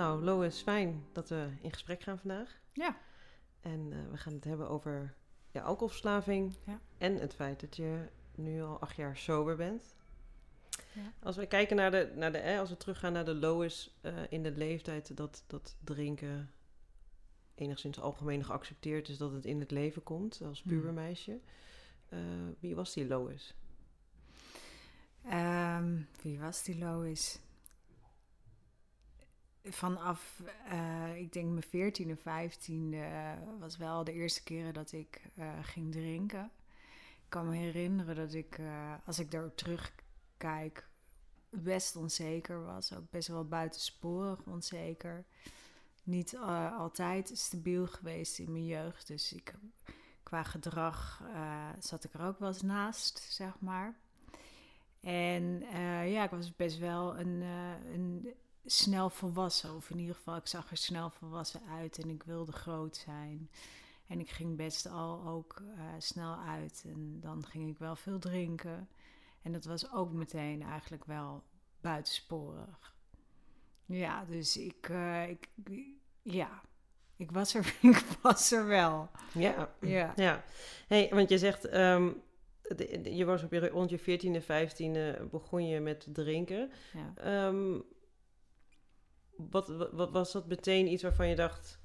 Nou, Lois, fijn dat we in gesprek gaan vandaag. Ja. En eh, we gaan het hebben over ja, alcoholverslaving Ja. en het feit dat je nu al acht jaar sober bent. Ja. Als we kijken naar de, naar de eh, als we teruggaan naar de Lois eh, in de leeftijd dat, dat drinken enigszins algemeen geaccepteerd is dat het in het leven komt als Hmm. pubermeisje. Eh, wie was die Lois? Ehm, wie was die Lois? Vanaf, eh, ik denk mijn 14e, 15e was wel de eerste keren dat ik eh, ging drinken. Ik kan me herinneren dat ik, eh, als ik daarop terugkijk, best onzeker was. Ook best wel buitensporig onzeker. Niet eh, altijd stabiel geweest in mijn jeugd. Dus ik, qua gedrag eh, zat ik er ook wel eens naast, zeg maar. En eh, ja, ik was best wel een, eh, een snel volwassen. Of in ieder geval, ik zag er snel volwassen uit en ik wilde groot zijn. En ik ging best al ook eh, snel uit. En dan ging ik wel veel drinken. En dat was ook meteen eigenlijk wel buitensporig. Ja, dus ik, eh, ik ja, ik was er, ik was er wel. Ja, Ja. ja. Hey, want je zegt, ehm, de- de- je was op je, rond je 14e, 15e begon je met drinken. ja. Ehm, wat, wat, wat was dat meteen iets waarvan je dacht,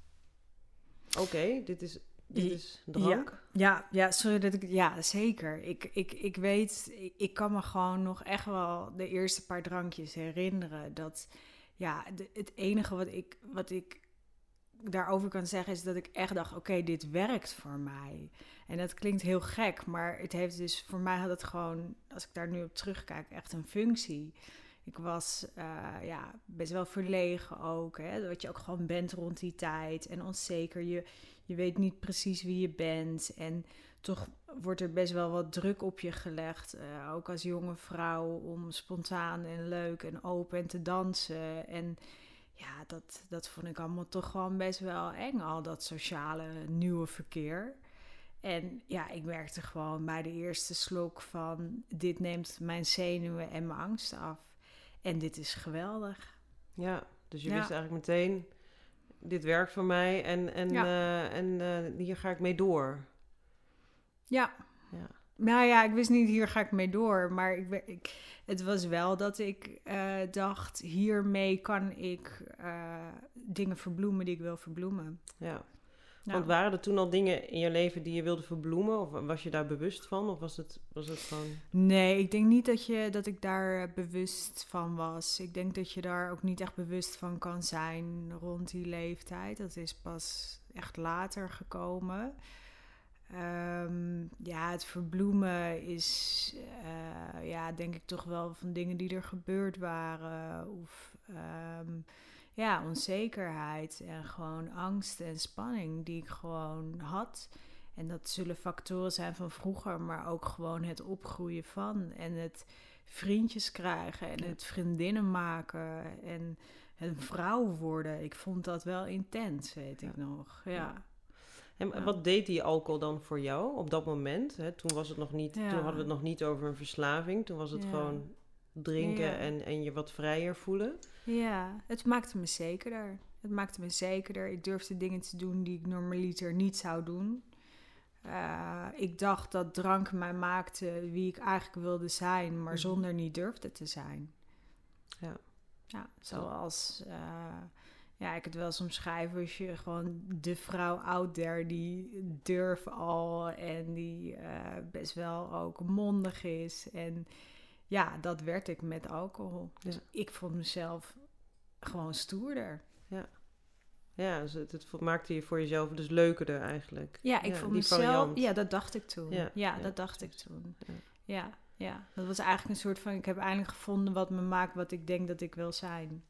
oké, dit is, dit is drank? Ja, ja, sorry dat ik. Ja, zeker. Ik, ik, ik weet, ik, ik kan me gewoon nog echt wel de eerste paar drankjes herinneren. Dat, ja, de- het enige wat ik, wat ik daarover kan zeggen is dat ik echt dacht: oké, dit werkt voor mij. En dat klinkt heel gek, maar het heeft dus, voor mij had het gewoon, als ik daar nu op terugkijk, echt een functie. Ik was eh, ja, best wel verlegen ook. Hè? Wat je ook gewoon bent rond die tijd. En onzeker. Je, je weet niet precies wie je bent. En toch wordt er best wel wat druk op je gelegd. eh, ook als jonge vrouw. Om spontaan en leuk en open te dansen. En ja, dat, dat vond ik allemaal toch gewoon best wel eng. Al dat sociale nieuwe verkeer. En ja, ik merkte gewoon bij de eerste slok van... Dit neemt mijn zenuwen en mijn angsten af. En dit is geweldig. Ja, dus je Ja. wist eigenlijk meteen, dit werkt voor mij en, en, Ja. eh, en eh, hier ga ik mee door. Ja. Ja. Nou ja, ik wist niet, hier ga ik mee door. Maar ik, ik, het was wel dat ik eh, dacht, hiermee kan ik dingen verbloemen die ik wil verbloemen. Ja. Want waren er toen al dingen in je leven die je wilde verbloemen? Of was je daar bewust van? Of was het, was het gewoon... Nee, ik denk niet dat, je, dat ik daar bewust van was. Ik denk dat je daar ook niet echt bewust van kan zijn rond die leeftijd. Dat is pas echt later gekomen. Ehm, ja, het verbloemen is, eh, ja, denk ik toch wel van dingen die er gebeurd waren. Of ehm, ja, onzekerheid en gewoon angst en spanning die ik gewoon had. En dat zullen factoren zijn van vroeger, maar ook gewoon het opgroeien van. En het vriendjes krijgen en het vriendinnen maken en een vrouw worden. Ik vond dat wel intens, weet ik nog. Ja. En Ja. wat deed die alcohol dan voor jou op dat moment? Hè? Toen, was het nog niet, toen hadden we het nog niet over een verslaving. Toen was het gewoon drinken Ja. en, en je wat vrijer voelen. Ja, het maakte me zekerder. Het maakte me zekerder. Ik durfde dingen te doen die ik normaliter niet zou doen. Eh, ik dacht dat drank mij maakte wie ik eigenlijk wilde zijn, maar Mhm. zonder niet durfde te zijn. Ja. Ja, zoals eh, ja, ik het wel soms schrijf als je gewoon de vrouw out there die durft al en die eh, best wel ook mondig is. En ja, dat werd ik met alcohol. Dus Ja. ik vond mezelf gewoon stoerder. Ja, dus het, het maakte je voor jezelf dus leukerder eigenlijk. Ja, ik Ja, vond mezelf. variant. Ja, dat dacht ik toen. Ja, Ja, ja, dat dacht ik toen. Ja. Ja. ja, Dat was eigenlijk een soort van: ik heb eindelijk gevonden wat me maakt wat ik denk dat ik wil zijn.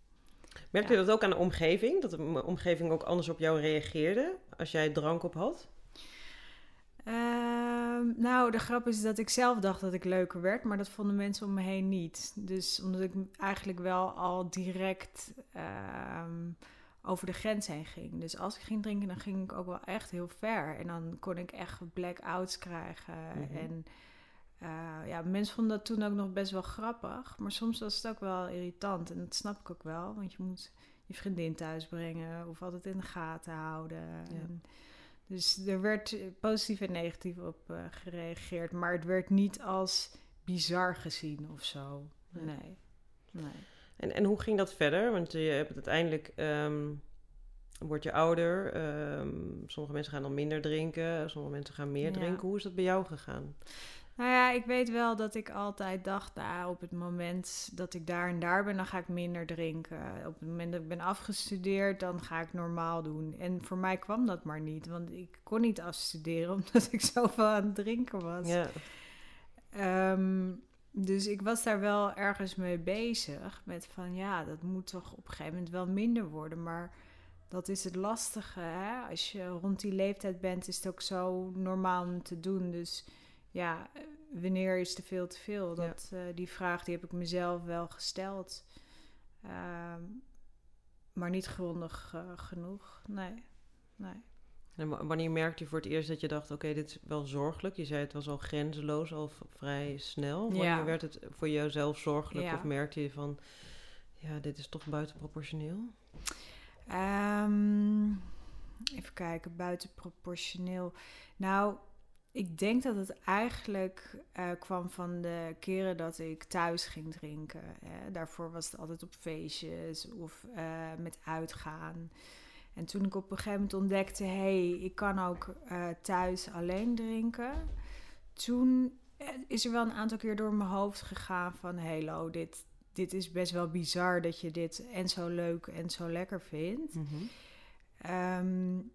Merkte Ja. je dat ook aan de omgeving? Dat de omgeving ook anders op jou reageerde als jij drank op had? Ehm, nou, de grap is dat ik zelf dacht dat ik leuker werd, maar dat vonden mensen om me heen niet. Dus omdat ik eigenlijk wel al direct ehm, over de grens heen ging. Dus als ik ging drinken, dan ging ik ook wel echt heel ver. En dan kon ik echt blackouts krijgen. Mhm. En eh, ja, mensen vonden dat toen ook nog best wel grappig. Maar soms was het ook wel irritant. En dat snap ik ook wel, want je moet je vriendin thuis brengen of altijd in de gaten houden. En dus er werd positief en negatief op uh, gereageerd, maar het werd niet als bizar gezien of zo. Nee. nee. En, en hoe ging dat verder? Want je hebt uiteindelijk, um, word je ouder. Ehm, sommige mensen gaan dan minder drinken, sommige mensen gaan meer drinken. Hoe is dat bij jou gegaan? Nou ja, ik weet wel dat ik altijd dacht, nou, op het moment dat ik daar en daar ben, dan ga ik minder drinken. Op het moment dat ik ben afgestudeerd, dan ga ik normaal doen. En voor mij kwam dat maar niet, want ik kon niet afstuderen omdat ik zoveel aan het drinken was. Ja. Ehm, dus ik was daar wel ergens mee bezig. Met van ja, dat moet toch op een gegeven moment wel minder worden. Maar dat is het lastige. Hè? Als je rond die leeftijd bent, is het ook zo normaal om te doen. Dus ja, wanneer is te veel te veel? Dat, eh, die vraag die heb ik mezelf wel gesteld. Ehm, maar niet grondig uh, genoeg. Nee. nee. En wanneer merkte je voor het eerst dat je dacht: oké, dit is wel zorgelijk? Je zei het was al grenzeloos, al vrij snel. Wanneer ja. werd het voor jezelf zorgelijk? Of merkte je van: ja, dit is toch buitenproportioneel? Um, even kijken, buitenproportioneel. Nou, ik denk dat het eigenlijk uh, kwam van de keren dat ik thuis ging drinken. Hè. Daarvoor was het altijd op feestjes of uh, met uitgaan. En toen ik op een gegeven moment ontdekte, hé, hey, ik kan ook uh, thuis alleen drinken. Toen is er wel een aantal keer door mijn hoofd gegaan van, hello, dit, dit is best wel bizar dat je dit en zo leuk en zo lekker vindt. Mm -hmm.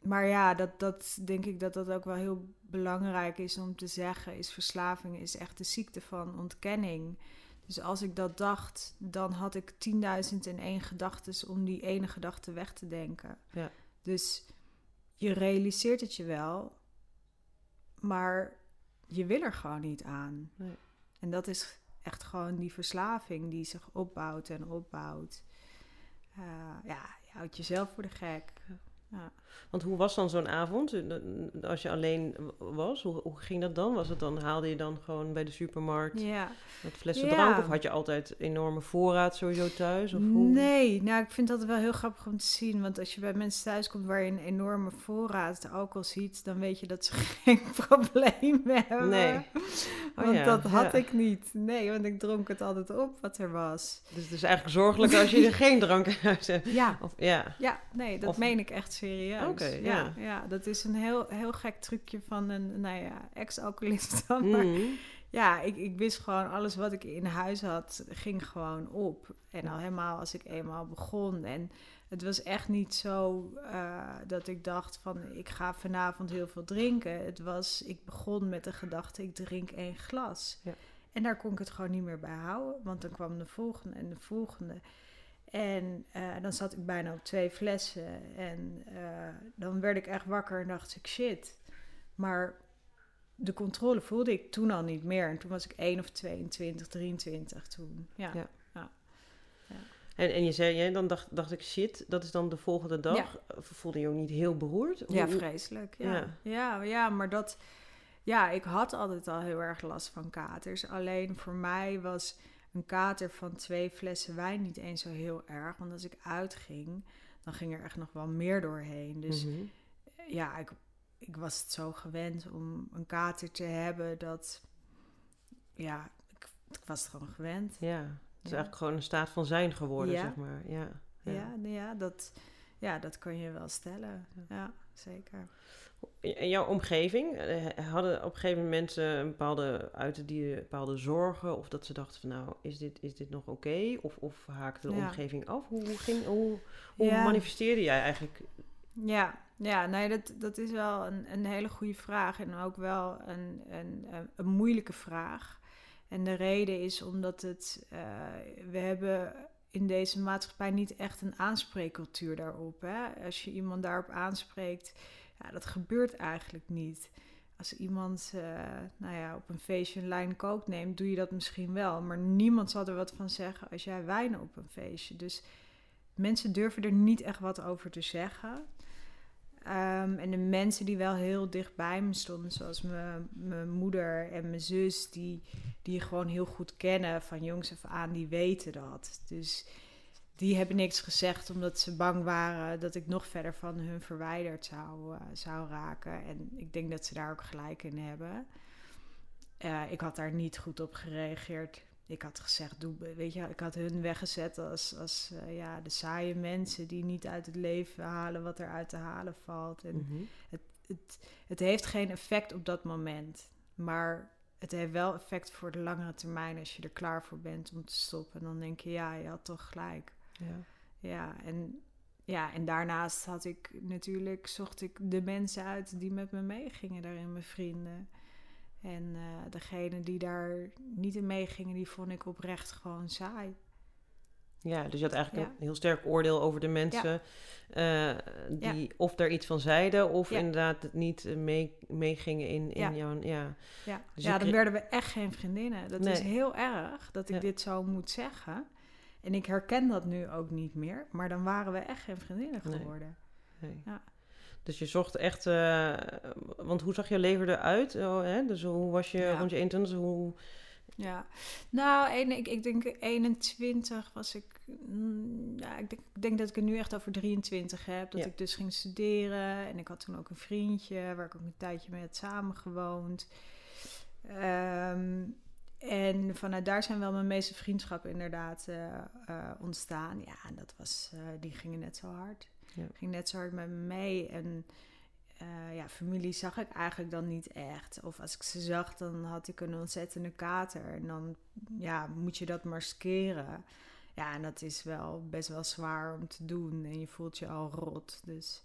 maar ja, dat, dat denk ik dat dat ook wel heel belangrijk is om te zeggen, is verslaving is echt de ziekte van ontkenning. Dus als ik dat dacht, dan had ik 10.001 gedachten om die ene gedachte weg te denken. Ja. Dus je realiseert het je wel, maar je wil er gewoon niet aan. Nee. En dat is echt gewoon die verslaving die zich opbouwt en opbouwt. Uh, ja, je houdt jezelf voor de gek. Ja. Want hoe was dan zo'n avond? Eh, als je alleen was, hoe, hoe, ging dat dan? Was het dan, haalde je dan gewoon bij de supermarkt ja. wat flessen drank? Of had je altijd enorme voorraad sowieso thuis? Of hoe? Nee, nou ik vind dat wel heel grappig om te zien. Want als je bij mensen thuis komt waar je een enorme voorraad alcohol ziet, dan weet je dat ze geen probleem hebben. Nee. Oh want dat had ik niet. Nee, want ik dronk het altijd op wat er was. Dus het is eigenlijk zorgelijk als je er geen drank in huis hebt. Ja. Of, ja. ja, nee, dat meen ik echt serieus. Oké, ja. ja. dat is een heel, heel gek trucje van een, nou ja, ex-alcoholist dan. Maar mhm. ja, ik, ik wist gewoon alles wat ik in huis had, ging gewoon op. En al helemaal als ik eenmaal begon. En het was echt niet zo uh, dat ik dacht van ik ga vanavond heel veel drinken. Het was, ik begon met de gedachte ik drink één glas. Ja. En daar kon ik het gewoon niet meer bij houden. Want dan kwam de volgende en de volgende. En uh, dan zat ik bijna op twee flessen. En uh, dan werd ik echt wakker en dacht ik, shit. Maar de controle voelde ik toen al niet meer. En toen was ik 1 of 22, 23 toen. Ja. ja. ja. En, en je zei, ja, dan dacht, dacht ik, shit, dat is dan de volgende dag. Voelde je ook niet heel beroerd? Ja, vreselijk. Ja. Ja. ja, maar dat... Ja, ik had altijd al heel erg last van katers. Alleen voor mij was een kater van twee flessen wijn niet eens zo heel erg. Want als ik uitging, dan ging er echt nog wel meer doorheen. Dus mhm. ja, ik, ik was het zo gewend om een kater te hebben dat... Ja, ik, ik was het gewoon gewend. Ja, het is eigenlijk gewoon een staat van zijn geworden, zeg maar. Ja, ja. Ja, nou ja, dat, ja, dat kan je wel stellen. Ja, zeker in jouw omgeving, eh, hadden op een gegeven moment een bepaalde, uit die bepaalde zorgen of dat ze dachten van nou, is dit, is dit nog oké? Of, of haakte de omgeving af? Hoe, hoe, ging, hoe, hoe manifesteerde jij eigenlijk? Ja, ja nee, dat, dat is wel een, een hele goede vraag en ook wel een, een, een moeilijke vraag. En de reden is omdat het, uh, we hebben in deze maatschappij niet echt een aanspreekcultuur daarop. Hè? Als je iemand daarop aanspreekt, ja, dat gebeurt eigenlijk niet. Als iemand nou ja, op een feestje een lijn kook neemt, doe je dat misschien wel. Maar niemand zal er wat van zeggen als jij wijn op een feestje. Dus mensen durven er niet echt wat over te zeggen. Um, en de mensen die wel heel dicht bij me stonden, zoals mijn moeder en mijn zus, die, die gewoon heel goed kennen van jongs af aan, die weten dat. Dus die hebben niks gezegd omdat ze bang waren dat ik nog verder van hun verwijderd zou, uh, zou raken. En ik denk dat ze daar ook gelijk in hebben. Uh, ik had daar niet goed op gereageerd. Ik had gezegd, doe, weet je, ik had hun weggezet als, als uh, ja, de saaie mensen die niet uit het leven halen wat er uit te halen valt. En Mhm. het, het, het heeft geen effect op dat moment. Maar het heeft wel effect voor de langere termijn als je er klaar voor bent om te stoppen. En dan denk je, ja, je had toch gelijk. Ja. Ja, en, ja, en daarnaast had ik natuurlijk, zocht ik de mensen uit die met me meegingen daarin, mijn vrienden. En uh, degene die daar niet in meegingen, die vond ik oprecht gewoon saai. Ja, dus je had eigenlijk Ja. een heel sterk oordeel over de mensen eh, die of daar iets van zeiden of inderdaad het niet eh, mee, meegingen in, in Ja. jouw... Ja. Ja, Dus dan werden we echt geen vriendinnen. Dat is heel erg dat ik dit zo moet zeggen. En ik herken dat nu ook niet meer. Maar dan waren we echt geen vriendinnen geworden. Nee. Ja. Dus je zocht echt... eh, want hoe zag je leven eruit? Oh, hè? Dus hoe was je Ja. rond je 21? Hoe... Ja, nou, een, ik, ik denk 21 was ik. mm, Ja, ik, denk, ik denk dat ik het nu echt over 23 heb. Dat Ja. ik dus ging studeren. En ik had toen ook een vriendje waar ik ook een tijdje mee had samengewoond. Ehm, en vanuit daar zijn wel mijn meeste vriendschappen inderdaad eh, eh, ontstaan. Ja, en dat was, eh, die gingen net zo hard. Ja. Ging net zo hard met me mee. En ja, familie zag ik eigenlijk dan niet echt. Of als ik ze zag, dan had ik een ontzettende kater. En dan ja, moet je dat maskeren. Ja, en dat is wel best wel zwaar om te doen. En je voelt je al rot. Dus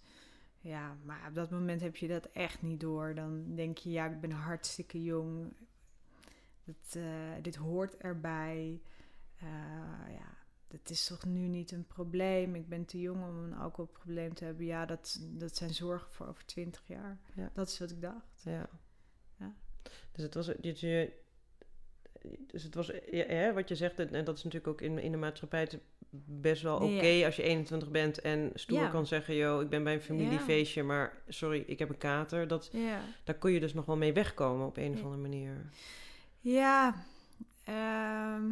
ja, maar op dat moment heb je dat echt niet door. Dan denk je, ja, ik ben hartstikke jong. Eh, dit hoort erbij. Eh, ja, dat is toch nu niet een probleem. Ik ben te jong om een alcoholprobleem te hebben. Ja, dat, dat zijn zorgen voor over twintig jaar. Ja. Dat is wat ik dacht. Ja. Ja. Dus het was... Dus je, dus het was, ja, wat je zegt, en dat is natuurlijk ook in, in de maatschappij best wel oké Ja. als je 21 bent en stoer Ja. kan zeggen, yo, ik ben bij een familiefeestje, maar sorry, ik heb een kater. Dat, daar kun je dus nog wel mee wegkomen op een of andere manier. Ja, ehm,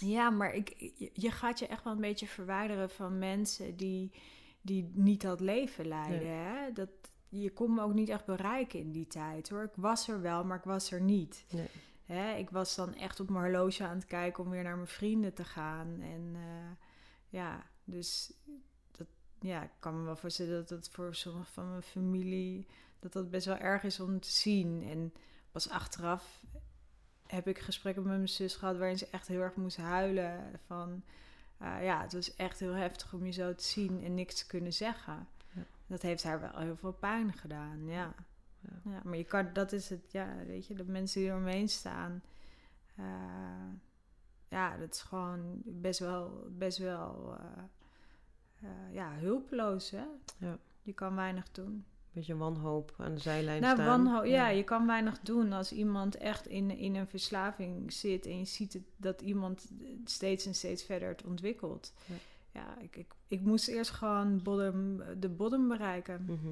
ja, maar ik, je- gaat je echt wel een beetje verwijderen van mensen die, die niet dat leven leiden. Hè? Dat, je kon me ook niet echt bereiken in die tijd hoor. Ik was er wel, maar ik was er niet. Nee. Hè? Ik was dan echt op mijn horloge aan het kijken om weer naar mijn vrienden te gaan. En eh, ja, dus dat, ja, ik kan me wel voorstellen dat dat voor sommige van mijn familie dat dat best wel erg is om te zien. En pas achteraf heb ik gesprekken met mijn zus gehad waarin ze echt heel erg moest huilen. Van eh, ja, het was echt heel heftig om je zo te zien en niks te kunnen zeggen. Ja. Dat heeft haar wel heel veel pijn gedaan, ja. Ja. ja. maar je kan, dat is het, ja, weet je, de mensen die er omheen staan. eh, ja, dat is gewoon best wel, best wel eh, ja, hulpeloos, hè. Ja. Je kan weinig doen. Beetje wanhoop aan de zijlijn Nou, staan. wanho- ja, je kan weinig doen als iemand echt in, in een verslaving zit en je ziet het, dat iemand steeds en steeds verder het ontwikkelt. Ja. Ja, ik, ik, ik moest eerst gewoon bottom, de bottom bereiken. Mhm.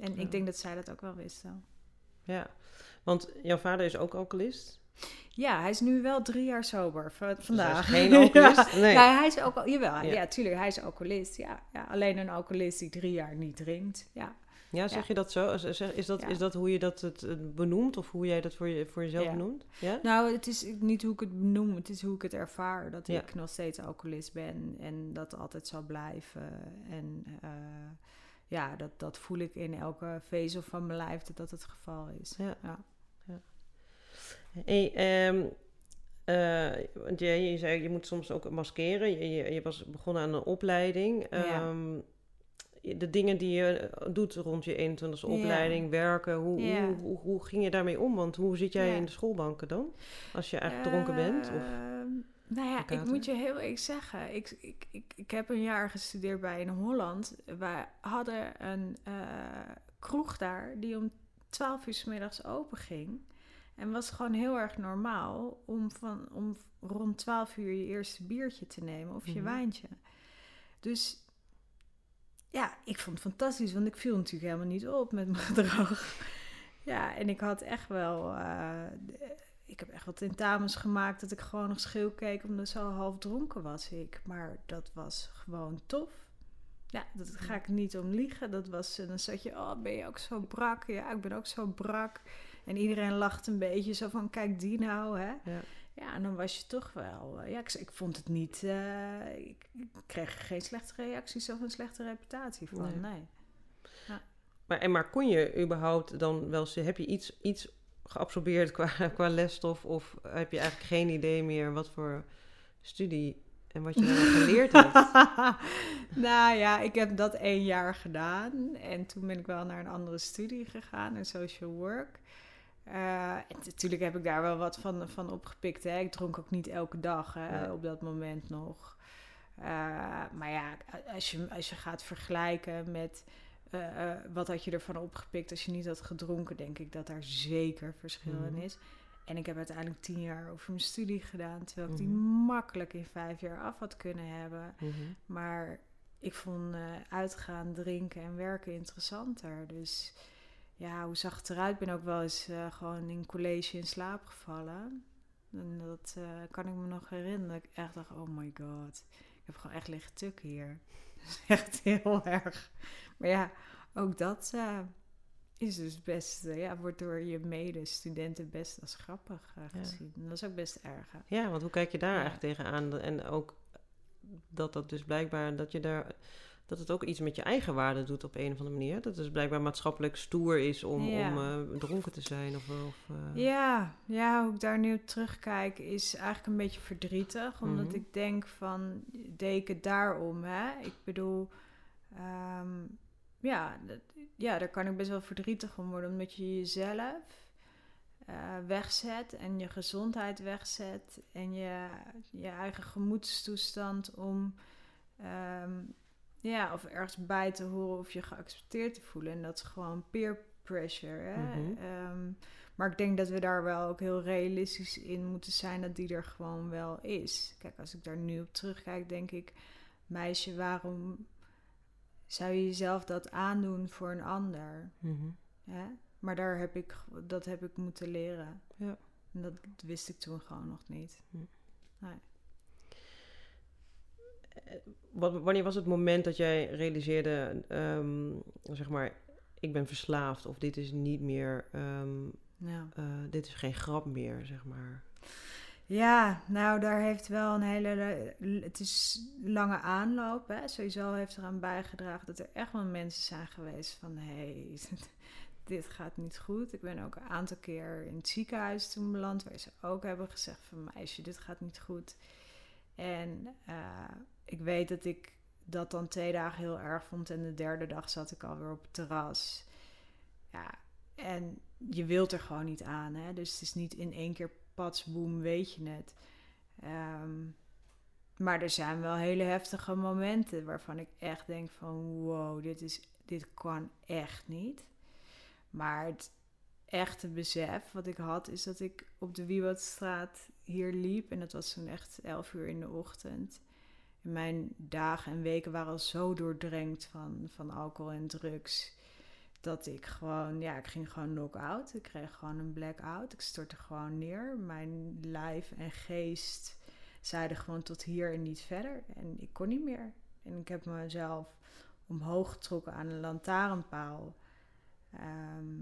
En Ja. ik denk dat zij dat ook wel wisten. Ja, want jouw vader is ook alcoholist. Ja, hij is nu wel drie jaar sober v- vandaag. Dus geen alcoholist? Nee. Ja, hij is ook jawel, Ja. ja. tuurlijk, hij is alcoholist. Ja, ja, alleen een alcoholist die drie jaar niet drinkt. Ja. Ja, zeg Ja. je dat zo? Is, dat, Ja. is dat hoe je dat het, eh, benoemt of hoe jij dat voor, je, voor jezelf Ja. benoemt? Ja? Nou, het is niet hoe ik het benoem, het is hoe ik het ervaar. Dat ik nog steeds alcoholist ben en dat altijd zal blijven. En eh, ja, dat, dat voel ik in elke vezel van mijn lijf dat dat het geval is. Ja. Ja. Hey, ehm, eh, want je, je zei je moet soms ook maskeren. Je, je, je was begonnen aan een opleiding. Ja. De dingen die je eh, doet rond je 21e Ja. opleiding, werken, hoe, hoe, hoe, hoe ging je daarmee om? Want hoe zit jij in de schoolbanken dan? Als je eigenlijk dronken bent? Of? Ehm, nou ja, ik moet je heel eerlijk zeggen. Ik, ik, ik, ik heb een jaar gestudeerd bij in Holland. Wij hadden een eh, kroeg daar die om 12 uur 's middags open ging. En was gewoon heel erg normaal om, van, om rond 12 uur je eerste biertje te nemen of je Mhm. wijntje. Dus ja, ik vond het fantastisch, want ik viel natuurlijk helemaal niet op met mijn gedrag. Ja, en ik had echt wel, eh, ik heb echt wat tentamens gemaakt dat ik gewoon nog schil keek omdat zo half dronken was ik. Maar dat was gewoon tof. Ja, dat ga ik niet om liegen. Dat was, dan zat je, oh, ben je ook zo brak? Ja, ik ben ook zo brak. En iedereen lacht een beetje zo van, kijk die nou, hè? Ja. Ja, en dan was je toch wel... Uh, ja, ik, ik, vond het niet... Uh, ik, ik, kreeg geen slechte reacties of een slechte reputatie van, nee. nee. Ja. Maar, en maar kon je überhaupt dan wel... Heb je iets, iets geabsorbeerd qua, qua lesstof? Of heb je eigenlijk geen idee meer wat voor studie en wat je dan geleerd hebt? nou ja, ik heb dat één jaar gedaan. En toen ben ik wel naar een andere studie gegaan, in social work. Uh, en natuurlijk heb ik daar wel wat van, van opgepikt. Hè. Ik dronk ook niet elke dag hè, op dat moment nog. Uh, maar ja, als je, als je gaat vergelijken met uh, wat had je ervan opgepikt als je niet had gedronken, denk ik dat daar zeker verschil in mhm. is. En ik heb uiteindelijk tien jaar over mijn studie gedaan, terwijl ik die mhm. makkelijk in vijf jaar af had kunnen hebben. Mhm. Maar ik vond uitgaan, drinken en werken interessanter. Dus ja, hoe zag het eruit? Ik ben ook wel eens uh, gewoon in college in slaap gevallen. En dat uh, kan ik me nog herinneren. Dat ik echt dacht, oh my god. Ik heb gewoon echt liggen tukken hier. echt heel erg. Maar ja, ook dat uh, is dus best... ja, wordt door je medestudenten best als grappig gezien. En dat is ook best erg. Ja, want hoe kijk je daar ja. eigenlijk tegenaan? En ook dat dat dus blijkbaar... Dat je daar dat het ook iets met je eigen waarde doet op een of andere manier. Dat het blijkbaar maatschappelijk stoer is om, om uh, dronken te zijn. Of, of uh... Ja, ja, hoe ik daar nu op terugkijk is eigenlijk een beetje verdrietig. Omdat mhm. ik denk van, deed ik het daarom, hè? Ik bedoel, um, ja, dat, ja, daar kan ik best wel verdrietig om worden. Omdat je jezelf... Uh, wegzet en je gezondheid wegzet en je, je eigen gemoedstoestand om um, ja, of ergens bij te horen of je geaccepteerd te voelen. En dat is gewoon peer pressure. Hè? Mhm. Ehm, maar ik denk dat we daar wel ook heel realistisch in moeten zijn dat die er gewoon wel is. Kijk, als ik daar nu op terugkijk, denk ik, meisje, waarom zou je jezelf dat aandoen voor een ander? Mhm. Maar daar heb ik, dat heb ik moeten leren. Ja. En dat wist ik toen gewoon nog niet. Nee. Eh, wanneer was het moment dat jij realiseerde, ehm, zeg maar, ik ben verslaafd of dit is niet meer, ehm, ja. uh, dit is geen grap meer, zeg maar? Ja, nou, daar heeft wel een hele. Het is lange aanloop. Hè. Sowieso heeft eraan bijgedragen dat er echt wel mensen zijn geweest van: hé, hey, dit gaat niet goed. Ik ben ook een aantal keer in het ziekenhuis toen beland, waar ze ook hebben gezegd: van meisje, dit gaat niet goed. En uh, ik weet dat ik dat dan twee dagen heel erg vond. En de derde dag zat ik alweer op het terras. Ja, en je wilt er gewoon niet aan. Hè? Dus het is niet in één keer patsboom, weet je het. Ehm, maar er zijn wel hele heftige momenten waarvan ik echt denk van wow, dit, is, dit kan echt niet. Maar het echte besef wat ik had is dat ik op de Wiewatstraat hier liep. En dat was toen echt elf uur in de ochtend mijn dagen en weken waren al zo doordrenkt van, van alcohol en drugs. Dat ik gewoon, ja, ik ging gewoon knock-out. Ik kreeg gewoon een blackout. Ik stortte gewoon neer. Mijn lijf en geest zeiden gewoon tot hier en niet verder. En ik kon niet meer. En ik heb mezelf omhoog getrokken aan een lantaarnpaal. Ehm,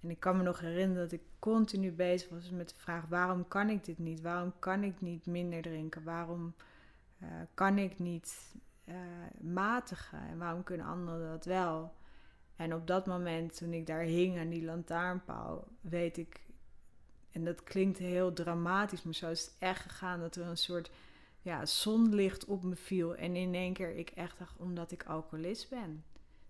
en ik kan me nog herinneren dat ik continu bezig was met de vraag: waarom kan ik dit niet? Waarom kan ik niet minder drinken? Waarom uh, kan ik niet uh, matigen en waarom kunnen anderen dat wel? En op dat moment, toen ik daar hing aan die lantaarnpaal, weet ik, en dat klinkt heel dramatisch, maar zo is het echt gegaan dat er een soort ja, zonlicht op me viel. En in één keer ik echt dacht, omdat ik alcoholist ben.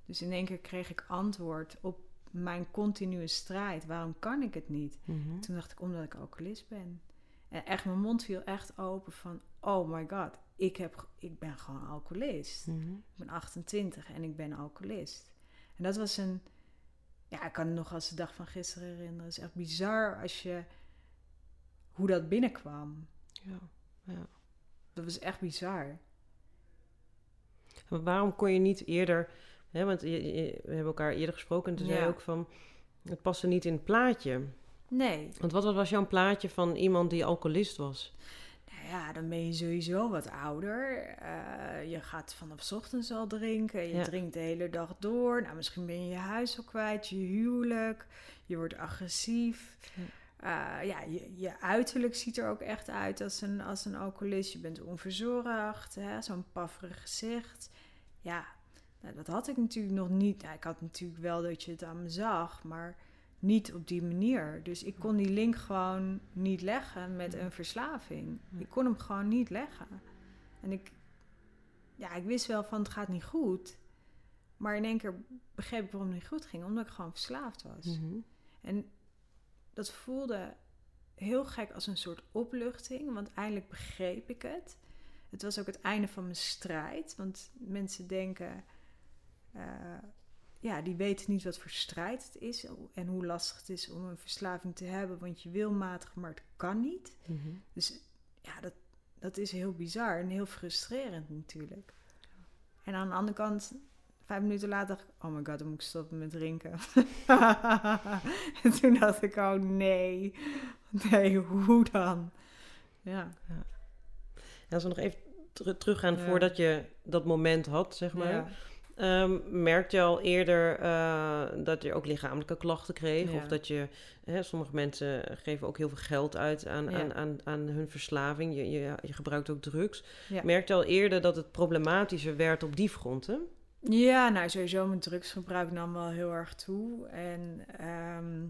Dus in één keer kreeg ik antwoord op mijn continue strijd. Waarom kan ik het niet? Mhm. Toen dacht ik, omdat ik alcoholist ben. En echt, mijn mond viel echt open van, oh my god, ik, heb, ik ben gewoon alcoholist. Mhm. Ik ben 28 en ik ben alcoholist. En dat was een, ja, ik kan het nog als de dag van gisteren herinneren. Het is echt bizar als je, hoe dat binnenkwam. Ja, ja. Dat was echt bizar. Maar waarom kon je niet eerder, hè, want je, we hebben elkaar eerder gesproken en toen zei je ook van, het paste niet in het plaatje. Nee. Want wat was jouw plaatje van iemand die alcoholist was? Ja, dan ben je sowieso wat ouder. Uh, je gaat vanaf ochtends al drinken. Je Ja. drinkt de hele dag door. Nou, misschien ben je je huis al kwijt, je huwelijk. Je wordt agressief. Uh, ja, je, je uiterlijk ziet er ook echt uit als een, als een alcoholist. Je bent onverzorgd, hè? zo'n pafferig gezicht. Ja, nou, dat had ik natuurlijk nog niet. Nou, ik had natuurlijk wel dat je het aan me zag, maar niet op die manier. Dus ik kon die link gewoon niet leggen met een verslaving. Ik kon hem gewoon niet leggen. En ik, ja, ik wist wel van het gaat niet goed. Maar in één keer begreep ik waarom het niet goed ging. Omdat ik gewoon verslaafd was. Mhm. En dat voelde heel gek als een soort opluchting. Want eindelijk begreep ik het. Het was ook het einde van mijn strijd. Want mensen denken... eh, ja, die weten niet wat voor strijd het is. En hoe lastig het is om een verslaving te hebben. Want je wil matigen, maar het kan niet. Mhm. Dus ja, dat, dat is heel bizar en heel frustrerend natuurlijk. En aan de andere kant, vijf minuten later dacht ik... Oh my god, dan moet ik stoppen met drinken. en toen dacht ik, oh nee. Nee, hoe dan? Ja. En als we nog even ter- teruggaan Ja. voordat je dat moment had, zeg maar. Ja. Ehm, merkte je al eerder eh, dat je ook lichamelijke klachten kreeg? Ja. Of dat je, hè, sommige mensen geven ook heel veel geld uit aan, Ja. aan, aan, aan hun verslaving. Je, je, je gebruikt ook drugs. Ja. Merkte je al eerder dat het problematischer werd op die fronten? Ja, nou sowieso mijn drugsgebruik nam wel heel erg toe. En ehm,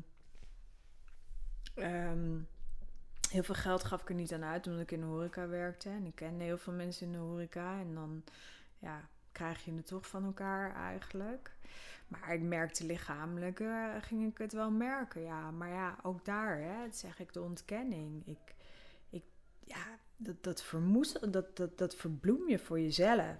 ehm, heel veel geld gaf ik er niet aan uit, omdat ik in de horeca werkte. En ik kende heel veel mensen in de horeca. En dan ja, krijg je het toch van elkaar eigenlijk. Maar ik merkte lichamelijk, eh, ging ik het wel merken, ja. Maar ja, ook daar, hè, dat zeg ik, de ontkenning. Ik, ik ja, dat, dat vermoest, dat, dat, dat verbloem je voor jezelf.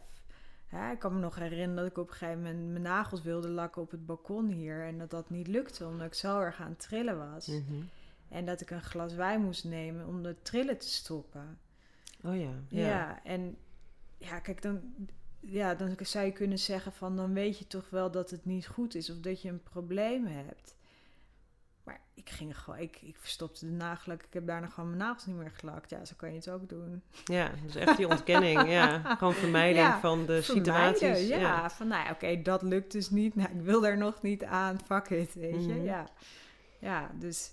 Hè, ik kan me nog herinneren dat ik op een gegeven moment mijn nagels wilde lakken op het balkon hier. En dat dat niet lukte, omdat ik zo erg aan het trillen was. Mhm. En dat ik een glas wijn moest nemen om de trillen te stoppen. Oh ja. Ja. ja. en ja, kijk, dan, ja, dan zou je kunnen zeggen van... dan weet je toch wel dat het niet goed is of dat je een probleem hebt. Maar ik ging gewoon, ik, ik verstopte de nagellak. Ik heb daarna gewoon mijn nagels niet meer gelakt. Ja, zo kan je het ook doen. Ja, dus echt die ontkenning. ja. Gewoon vermijding Ja, van de Vermijden, situaties. ja. Van nou ja, oké, dat lukt dus niet. Nou, ik wil daar nog niet aan. Fuck it, weet je. Mhm. Ja. ja, dus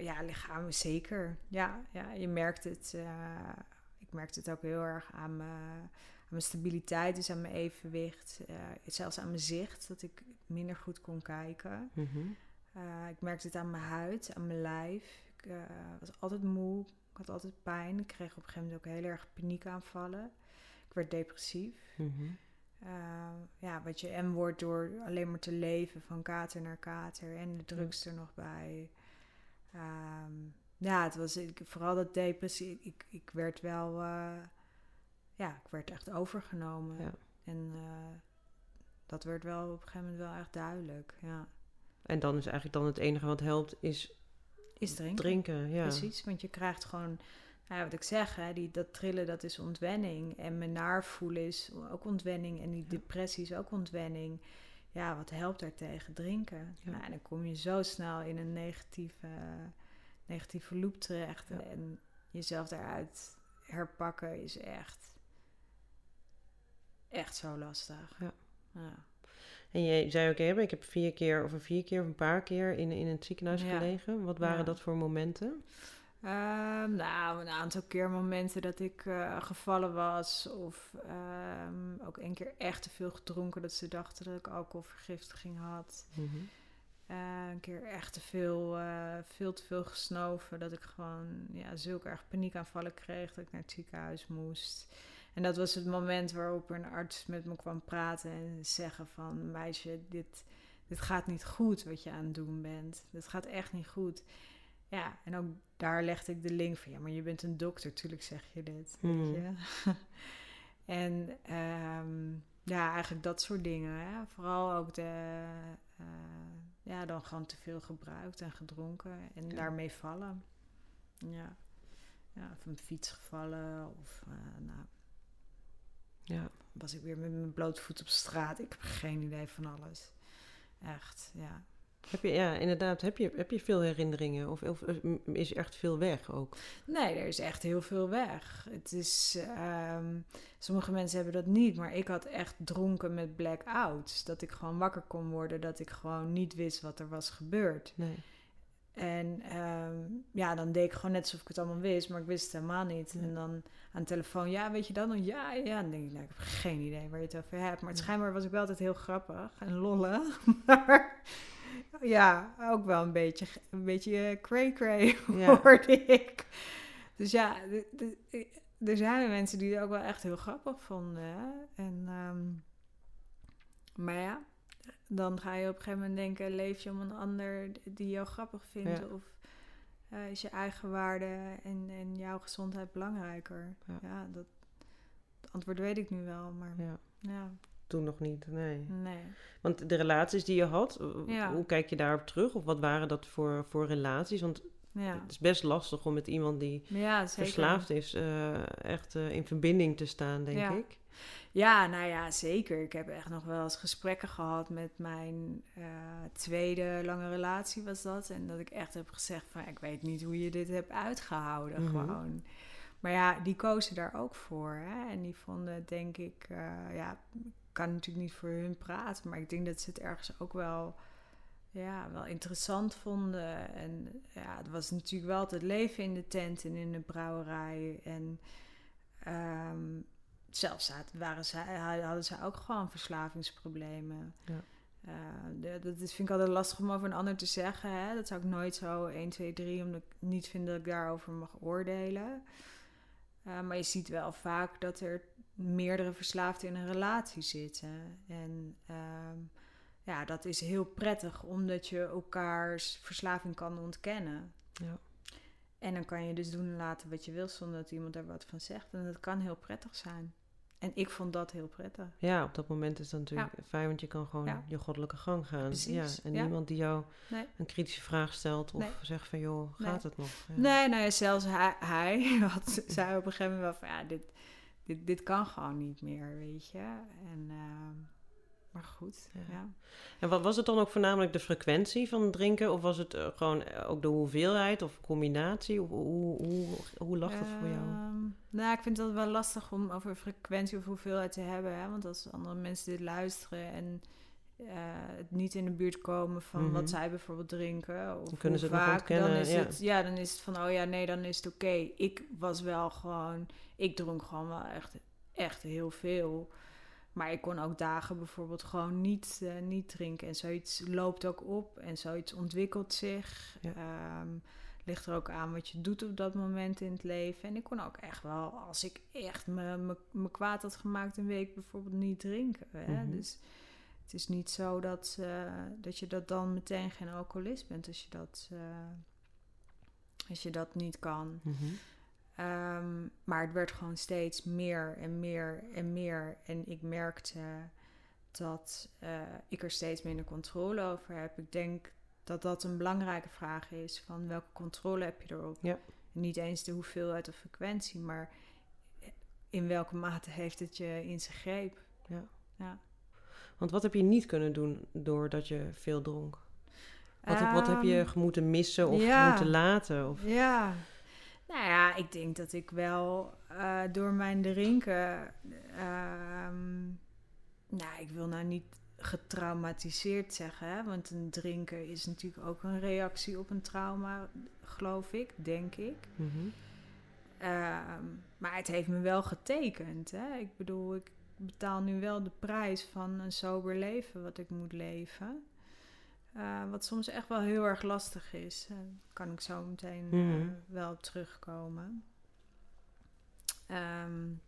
ja, lichaam zeker. Ja, ja, je merkt het. eh, ik merkte het ook heel erg aan mijn, aan mijn stabiliteit, dus aan mijn evenwicht. eh, zelfs aan mijn zicht, dat ik minder goed kon kijken. Mhm. Eh, ik merkte het aan mijn huid, aan mijn lijf. Ik eh, was altijd moe. Ik had altijd pijn. Ik kreeg op een gegeven moment ook heel erg paniekaanvallen. Ik werd depressief. Mhm. Ja, wat je en wordt door alleen maar te leven van kater naar kater en de drugs er nog bij. Ehm, ja, het was ik, vooral dat depressie. Ik, ik werd wel, ja, ik werd echt overgenomen. Ja. En eh, dat werd wel op een gegeven moment wel echt duidelijk. Ja. En dan is eigenlijk dan het enige wat helpt, is Is drinken. drinken. Ja. Precies, want je krijgt gewoon, nou ja, wat ik zeg, hè, die, dat trillen dat is ontwenning. En me naar voelen is ook ontwenning. En die depressie is ook ontwenning. Ja, wat helpt daartegen? Drinken. Ja. Nou, en dan kom je zo snel in een negatieve, negatieve loop terecht. En jezelf daaruit herpakken is echt, echt zo lastig. Ja. Ja. En je zei ook, hè, ik heb vier keer of een vier keer of een paar keer in, in het ziekenhuis Ja. gelegen. Wat waren Ja. dat voor momenten? Ehm, nou, een aantal keer momenten dat ik eh, gevallen was. Of ehm, ook een keer echt te veel gedronken. Dat ze dachten dat ik alcoholvergiftiging had. Mhm. Eh, een keer echt te veel, eh, veel te veel gesnoven. Dat ik gewoon ja, zulke erg paniekaanvallen kreeg dat ik naar het ziekenhuis moest. En dat was het moment waarop een arts met me kwam praten en zeggen van... meisje, dit, dit gaat niet goed wat je aan het doen bent. Dit gaat echt niet goed. Ja, en ook daar legde ik de link van... ja, maar je bent een dokter, tuurlijk zeg je dit. Hmm. Weet je? en ehm, ja, eigenlijk dat soort dingen. Hè? Vooral ook de... eh, ja, dan gewoon te veel gebruikt en gedronken en Ja. daarmee vallen. Ja. ja, van fiets gevallen of eh, nou, Ja. was ik weer met mijn blote voet op straat. Ik heb geen idee van alles. Echt, ja. Heb je, ja, inderdaad. Heb je, heb je veel herinneringen? Of, of is echt veel weg ook? Nee, er is echt heel veel weg. Het is, ehm, sommige mensen hebben dat niet, maar ik had echt dronken met blackouts. Dat ik gewoon wakker kon worden, dat ik gewoon niet wist wat er was gebeurd. Nee. En ehm, ja, dan deed ik gewoon net alsof ik het allemaal wist, maar ik wist het helemaal niet. En dan aan de telefoon, ja, weet je dan? nog? Ja, ja. Dan denk ik, nou, ik heb geen idee waar je het over hebt. Maar het schijnbaar was ik wel altijd heel grappig en lollen. Maar ja, ook wel een beetje, een beetje cray-cray ja. hoorde ik. Dus ja, er zijn mensen die het ook wel echt heel grappig vonden. En, ehm, maar ja, dan ga je op een gegeven moment denken: leef je om een ander die jou grappig vindt? Of uh, is je eigen waarde en, en jouw gezondheid belangrijker? Ja, dat antwoord weet ik nu wel, maar ja. ja. Toen nog niet, nee. nee. Want de relaties die je had, hoe kijk je daarop terug? Of wat waren dat voor, voor relaties? Want ja. het is best lastig om met iemand die verslaafd is, uh, echt uh, in verbinding te staan, denk ik. Ja, nou ja, zeker. Ik heb echt nog wel eens gesprekken gehad met mijn uh, tweede lange relatie was dat. En dat ik echt heb gezegd van, ik weet niet hoe je dit hebt uitgehouden mm -hmm. gewoon. Maar ja, die kozen daar ook voor. Hè? En die vonden, denk ik, uh, ja, kan natuurlijk niet voor hun praten. Maar ik denk dat ze het ergens ook wel, ja, wel interessant vonden. En ja, het was natuurlijk wel het leven in de tent en in de brouwerij. En um, zelfs waren zij, hadden zij ook gewoon verslavingsproblemen. Ja. Uh, dat vind ik altijd lastig om over een ander te zeggen. Hè? Dat zou ik nooit zo 1, 2, 3, omdat ik niet vind dat ik daarover mag oordelen. Uh, maar je ziet wel vaak dat er meerdere verslaafden in een relatie zitten. En uh, ja, dat is heel prettig, omdat je elkaars verslaving kan ontkennen. Ja. En dan kan je dus doen en laten wat je wil zonder dat iemand er wat van zegt. En dat kan heel prettig zijn. En ik vond dat heel prettig. Ja, op dat moment is dat natuurlijk fijn, want je kan gewoon je goddelijke gang gaan. Precies. Ja, en niemand die jou een kritische vraag stelt of zegt van joh, gaat het nog? Nee, nou ja, zelfs hij, hij had, zei op een gegeven moment wel van ja, dit, dit, dit kan gewoon niet meer, weet je. En uh, maar goed, ja. En wat was het dan ook voornamelijk de frequentie van drinken? Of was het uh, gewoon eh, ook de hoeveelheid of combinatie? Hoe, hoe, hoe, hoe lag dat voor jou? Um, nou, ik vind het wel lastig om over frequentie of hoeveelheid te hebben. Hè? Want als andere mensen dit luisteren en uh, het niet in de buurt komen van mm -hmm. wat zij bijvoorbeeld drinken. Of dan kunnen ze het vaak, dan is ja. het ja, dan is het van oh ja, nee, dan is het oké. Ik was wel gewoon, ik dronk gewoon wel echt, echt heel veel. Maar ik kon ook dagen bijvoorbeeld gewoon niet, uh, niet drinken. En zoiets loopt ook op en zoiets ontwikkelt zich. Ja. Um, ligt er ook aan wat je doet op dat moment in het leven. En ik kon ook echt wel, als ik echt me, me, me kwaad had gemaakt, een week bijvoorbeeld niet drinken. Hè? Mm -hmm. Dus het is niet zo dat, uh, dat je dat dan meteen geen alcoholist bent als je dat, uh, als je dat niet kan. Mm -hmm. Um, maar het werd gewoon steeds meer en meer en meer. En ik merkte dat uh, ik er steeds minder controle over heb. Ik denk dat dat een belangrijke vraag is: van welke controle heb je erop? Ja. Niet eens de hoeveelheid of frequentie, maar in welke mate heeft het je in zijn greep? Ja. ja. Want wat heb je niet kunnen doen doordat je veel dronk? Wat, um, wat heb je ehm, moeten missen of ja. moeten laten? Of... Ja, nou ja, ik denk dat ik wel uh, door mijn drinken. Um, nou, ik wil nou niet getraumatiseerd zeggen, hè? want een drinken is natuurlijk ook een reactie op een trauma, geloof ik, denk ik. Mm -hmm. um, maar het heeft me wel getekend. Hè? Ik bedoel, ik betaal nu wel de prijs van een sober leven wat ik moet leven. Uh, wat soms echt wel heel erg lastig is. Uh, kan ik zo meteen uh, mm -hmm. wel terugkomen. Um,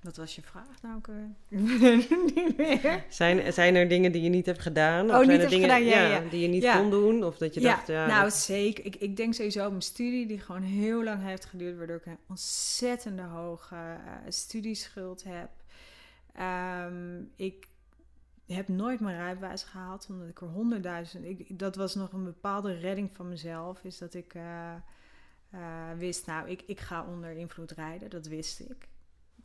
wat was je vraag nou ook niet meer. Zijn, zijn er dingen die je niet hebt gedaan? Of oh, zijn niet er dingen gedaan, ja, ja. die je niet kon doen? Of dat je dacht, ja... Nou, dat... zeker. Ik, ik denk sowieso mijn studie die gewoon heel lang heeft geduurd... waardoor ik een ontzettende hoge studieschuld heb. Um, ik heb nooit mijn rijbewijs gehaald, omdat ik er honderdduizend... Dat was nog een bepaalde redding van mezelf, is dat ik... Uh, uh, wist, nou, ik, ik ga onder invloed rijden, dat wist ik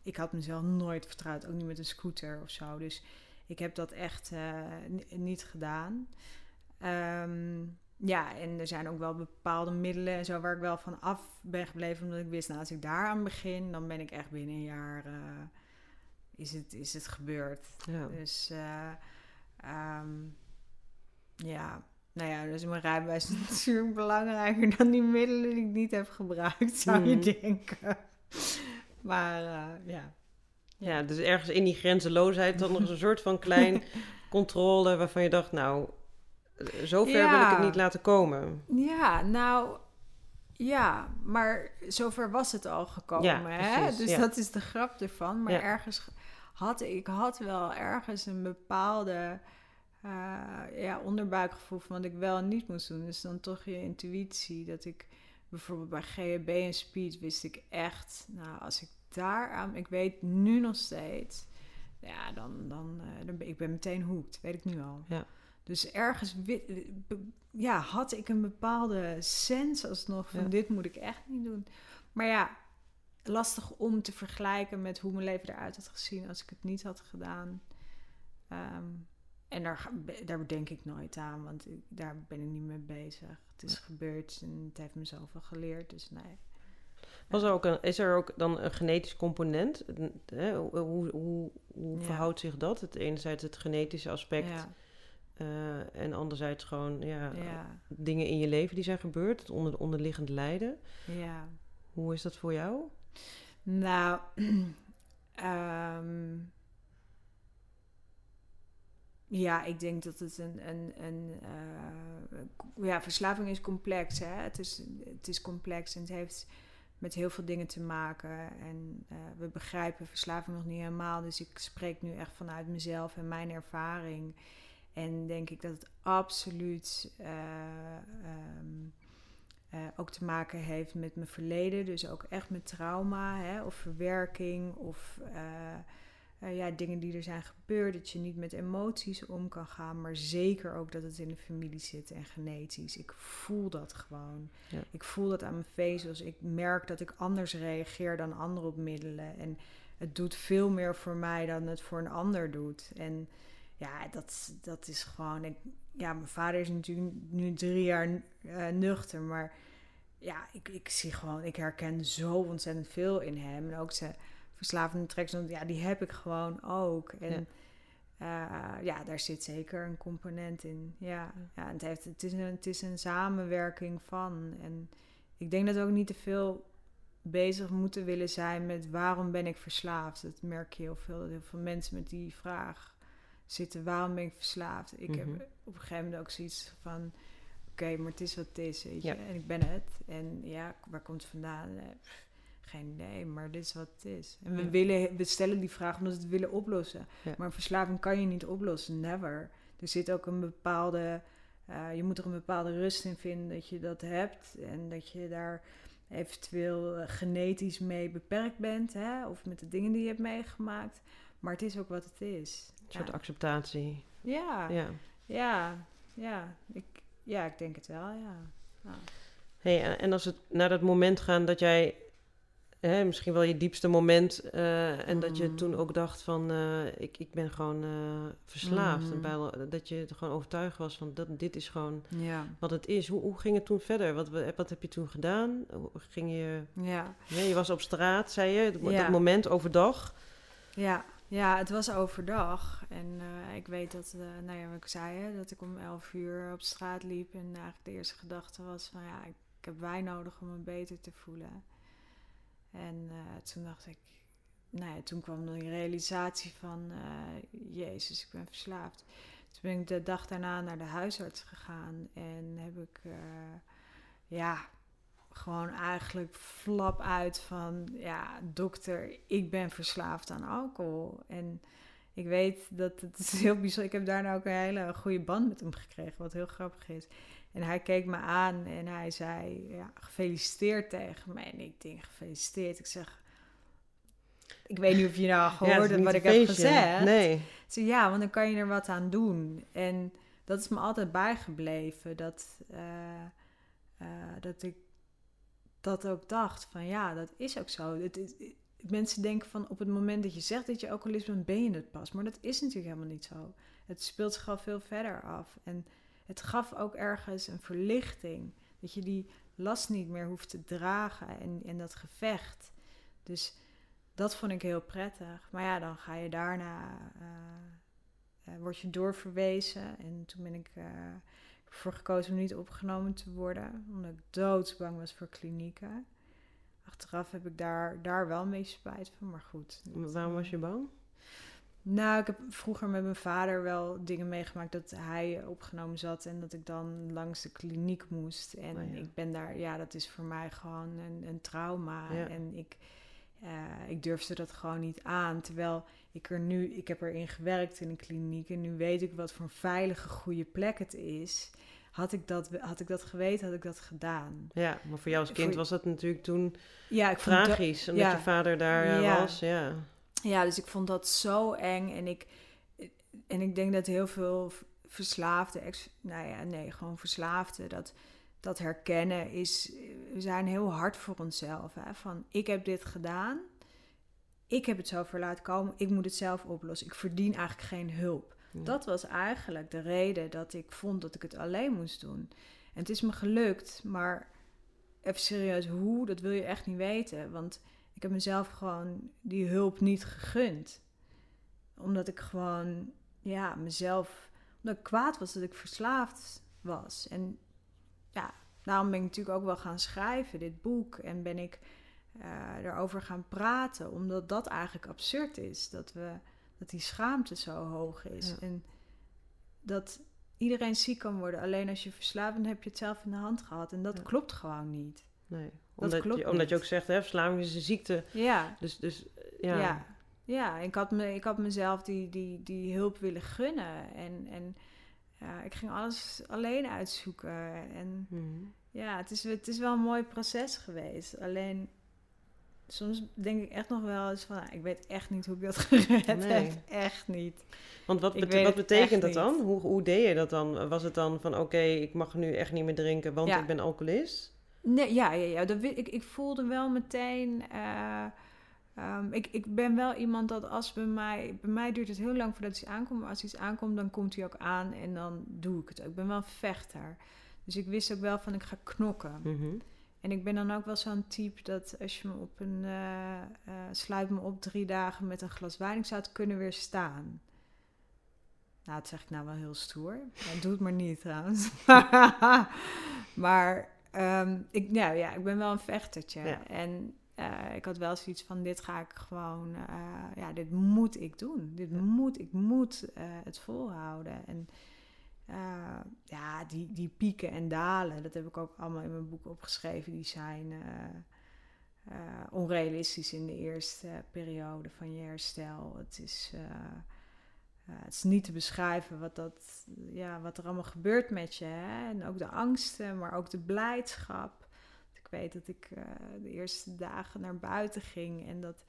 ik had mezelf nooit vertrouwd, ook niet met een scooter of zo. Dus ik heb dat echt uh, niet gedaan. Ehm, ja, en er zijn ook wel bepaalde middelen en zo waar ik wel van af ben gebleven. Omdat ik wist, nou, als ik daar aan begin, dan ben ik echt binnen een jaar... Is, het, is het gebeurd. Ja. Dus... Um, ja, nou ja, dus mijn rijbewijs is natuurlijk belangrijker dan die middelen die ik niet heb gebruikt, zou je hmm. denken. Maar uh, ja. Ja, dus ergens in die grenzeloosheid dan nog een soort van klein controle waarvan je dacht, nou, zover ja. wil ik het niet laten komen. Ja, nou, ja, maar zover was het al gekomen. Ja, hè? Dus dat is de grap ervan. Maar ergens had ik had wel ergens een bepaalde uh, ja, onderbuikgevoel van wat ik wel en niet moest doen. Dus dan toch je intuïtie. Dat ik bijvoorbeeld bij GHB en speed wist ik echt, nou, als ik daar aan, ik weet nu nog steeds, ja, dan, dan, uh, dan ben ik ben meteen hoekt, weet ik nu al. Ja. Dus ergens ja, had ik een bepaalde sens alsnog van dit moet ik echt niet doen. Maar ja, lastig om te vergelijken met hoe mijn leven eruit had gezien als ik het niet had gedaan. Um, en daar, daar denk ik nooit aan, want daar ben ik niet mee bezig. Het is gebeurd en het heeft me zoveel geleerd, dus nee. Was er ook een, is er ook dan een genetisch component? Hè? Hoe, hoe, hoe verhoudt zich dat? Het enerzijds het genetische aspect ja. uh, en anderzijds gewoon ja, dingen in je leven die zijn gebeurd, het onder, onderliggend lijden. Ja. Hoe is dat voor jou? Nou, um, Ja, ik denk dat het een. een, een uh, ja, verslaving is complex. Hè? Het, is, het is complex en het heeft met heel veel dingen te maken. En uh, we begrijpen verslaving nog niet helemaal. Dus ik spreek nu echt vanuit mezelf en mijn ervaring. En denk ik dat het absoluut uh, um, ook te maken heeft met mijn verleden. Dus ook echt met trauma hè? of verwerking of uh, ja, dingen die er zijn gebeurd, dat je niet met emoties om kan gaan, maar zeker ook dat het in de familie zit en genetisch. Ik voel dat gewoon. Ik voel dat aan mijn vezels. Ik merk dat ik anders reageer dan anderen op middelen. En het doet veel meer voor mij dan het voor een ander doet. En ja, dat, dat is gewoon. Ik, ja, mijn vader is natuurlijk nu drie jaar uh, nuchter, maar ja, ik, ik zie gewoon, ik herken zo ontzettend veel in hem. En ook ze verslavende tracks, ja, die heb ik gewoon ook. En ja. Uh, ja, daar zit zeker een component in. Ja, ja het, heeft, het, is een, het is een samenwerking van. En ik denk dat we ook niet te veel bezig moeten willen zijn met waarom ben ik verslaafd. Dat merk je heel veel, dat heel veel mensen met die vraag zitten. Waarom ben ik verslaafd? Ik heb mhm. op een gegeven moment ook zoiets van... Oké, maar het is wat het is, weet je. En ik ben het. En ja, waar komt het vandaan? Eh, geen idee, maar dit is wat het is. En we, willen, we stellen die vraag omdat we het willen oplossen. Maar verslaving kan je niet oplossen, never. Er zit ook een bepaalde, uh, je moet er een bepaalde rust in vinden dat je dat hebt. En dat je daar eventueel eh, genetisch mee beperkt bent. Hè? Of met de dingen die je hebt meegemaakt. Maar het is ook wat het is. Een soort acceptatie. Ja, ja, ja, ja. Ik, ja, ik denk het wel, ja. Hey, en als het naar dat moment gaan dat jij hè, misschien wel je diepste moment. Uh, en dat je mm. toen ook dacht van, uh, ik, ik ben gewoon uh, verslaafd. Mm. En dat je gewoon overtuigd was van, dat, dit is gewoon ja. wat het is. Hoe, hoe ging het toen verder? Wat, wat heb je toen gedaan? Ging je... Ja. je was op straat, zei je, dat moment overdag. Ja, ja, het was overdag. En ik weet dat, nou ja, wat ik zei, hè, dat ik om 11 uur op straat liep. En eigenlijk de eerste gedachte was van, ja, ik, heb wijn nodig om me beter te voelen. En uh, toen dacht ik, nou ja, toen kwam de realisatie van, Jezus, ik ben verslaafd. Toen ben ik de dag daarna naar de huisarts gegaan en heb ik, ja, gewoon eigenlijk flap uit van, ja, dokter, ik ben verslaafd aan alcohol. En ik weet dat het is heel bijzonder. Ik heb daarna ook een hele goede band met hem gekregen, wat heel grappig is. En hij keek me aan en hij zei, ja, gefeliciteerd tegen me. En ik denk, gefeliciteerd. Ik zeg, ik weet niet of je nou gehoord hebt wat ik heb gezegd. Nee. Zei, ja, want dan kan je er wat aan doen. En dat is me altijd bijgebleven. Dat, uh, uh, dat ik dat ook dacht van, ja, dat is ook zo. Het, mensen denken van, op het moment dat je zegt dat je alcoholist bent, ben je het pas. Maar dat is natuurlijk helemaal niet zo. Het speelt zich al veel verder af. En het gaf ook ergens een verlichting. Dat je die last niet meer hoeft te dragen en, en dat gevecht. Dus dat vond ik heel prettig. Maar ja, dan ga je daarna, uh, word je doorverwezen. En toen ben ik uh, ervoor gekozen om niet opgenomen te worden. Omdat ik doodsbang was voor klinieken. Achteraf heb ik daar, daar wel mee spijt van, maar goed. Waarom was je bang? Nou, ik heb vroeger met mijn vader wel dingen meegemaakt dat hij opgenomen zat en dat ik dan langs de kliniek moest. En Oh ja. ik ben daar, ja, dat is voor mij gewoon een, een trauma. Ja. En ik, eh, ik durfde dat gewoon niet aan. Terwijl ik er nu, ik heb erin gewerkt in een kliniek en nu weet ik wat voor een veilige, goede plek het is. Had ik dat, had ik dat geweten, had ik dat gedaan. Ja, maar voor jou als kind Voor- was dat natuurlijk toen Ja, ik dat- tragisch, omdat ja. je vader daar eh, Ja. was. Ja. Ja, dus ik vond dat zo eng. En ik, en ik denk dat heel veel v- verslaafden, ex, nou ja, nee, gewoon verslaafden, dat, dat herkennen is. We zijn heel hard voor onszelf. Hè? Van ik heb dit gedaan, ik heb het zo ver laten komen, ik moet het zelf oplossen. Ik verdien eigenlijk geen hulp. Dat was eigenlijk de reden dat ik vond dat ik het alleen moest doen. En het is me gelukt, maar even serieus, hoe, dat wil je echt niet weten. Want ik heb mezelf gewoon die hulp niet gegund. Omdat ik gewoon, ja, mezelf, omdat ik kwaad was dat ik verslaafd was. En ja, daarom ben ik natuurlijk ook wel gaan schrijven, dit boek. En ben ik eh, erover gaan praten, omdat dat eigenlijk absurd is. Dat, we, dat die schaamte zo hoog is. Ja. En dat iedereen ziek kan worden. Alleen als je verslaafd bent, heb je het zelf in de hand gehad. En dat Ja. klopt gewoon niet. Nee. Omdat, klopt je, omdat je ook zegt, hè, verslaving is een ziekte. Ja, Dus, dus ja. ja. ja. ik, had me, ik had mezelf die, die, die hulp willen gunnen. En, en ja, ik ging alles alleen uitzoeken. En Mhm. ja, het is, het is wel een mooi proces geweest. Alleen soms denk ik echt nog wel eens van... nou, ik weet echt niet hoe ik dat gered Nee. heb. Echt niet. Want wat, bete- wat betekent dat dan? Hoe, hoe deed je dat dan? Was het dan van, oké, ik mag nu echt niet meer drinken, want Ja. ik ben alcoholist? Nee, ja, ja, ja. Dat, ik, ik voelde wel meteen. eh, ehm, ik, ik ben wel iemand dat als bij mij. Bij mij duurt het heel lang voordat iets aankomt. Maar als iets aankomt, dan komt hij ook aan en dan doe ik het ook. Ik ben wel een vechter. Dus ik wist ook wel van ik ga knokken. Mhm. En ik ben dan ook wel zo'n type dat als je me op een. eh, sluit me op drie dagen met een glas wijn, ik zou het kunnen weerstaan. Nou, dat zeg ik nou wel heel stoer. Ja, doe het maar niet trouwens. maar ehm, ik, nou, ja, ik ben wel een vechtertje. Ja. En eh, ik had wel zoiets van: dit ga ik gewoon, ja, dit moet ik doen. Dit moet, ik moet het volhouden. En eh, ja, die, die pieken en dalen, dat heb ik ook allemaal in mijn boek opgeschreven. Die zijn eh, eh, onrealistisch in de eerste periode van je herstel. Het is, het is niet te beschrijven wat, dat, ja, wat er allemaal gebeurt met je. Hè? En ook de angsten, maar ook de blijdschap. Ik weet dat ik de eerste dagen naar buiten ging en dat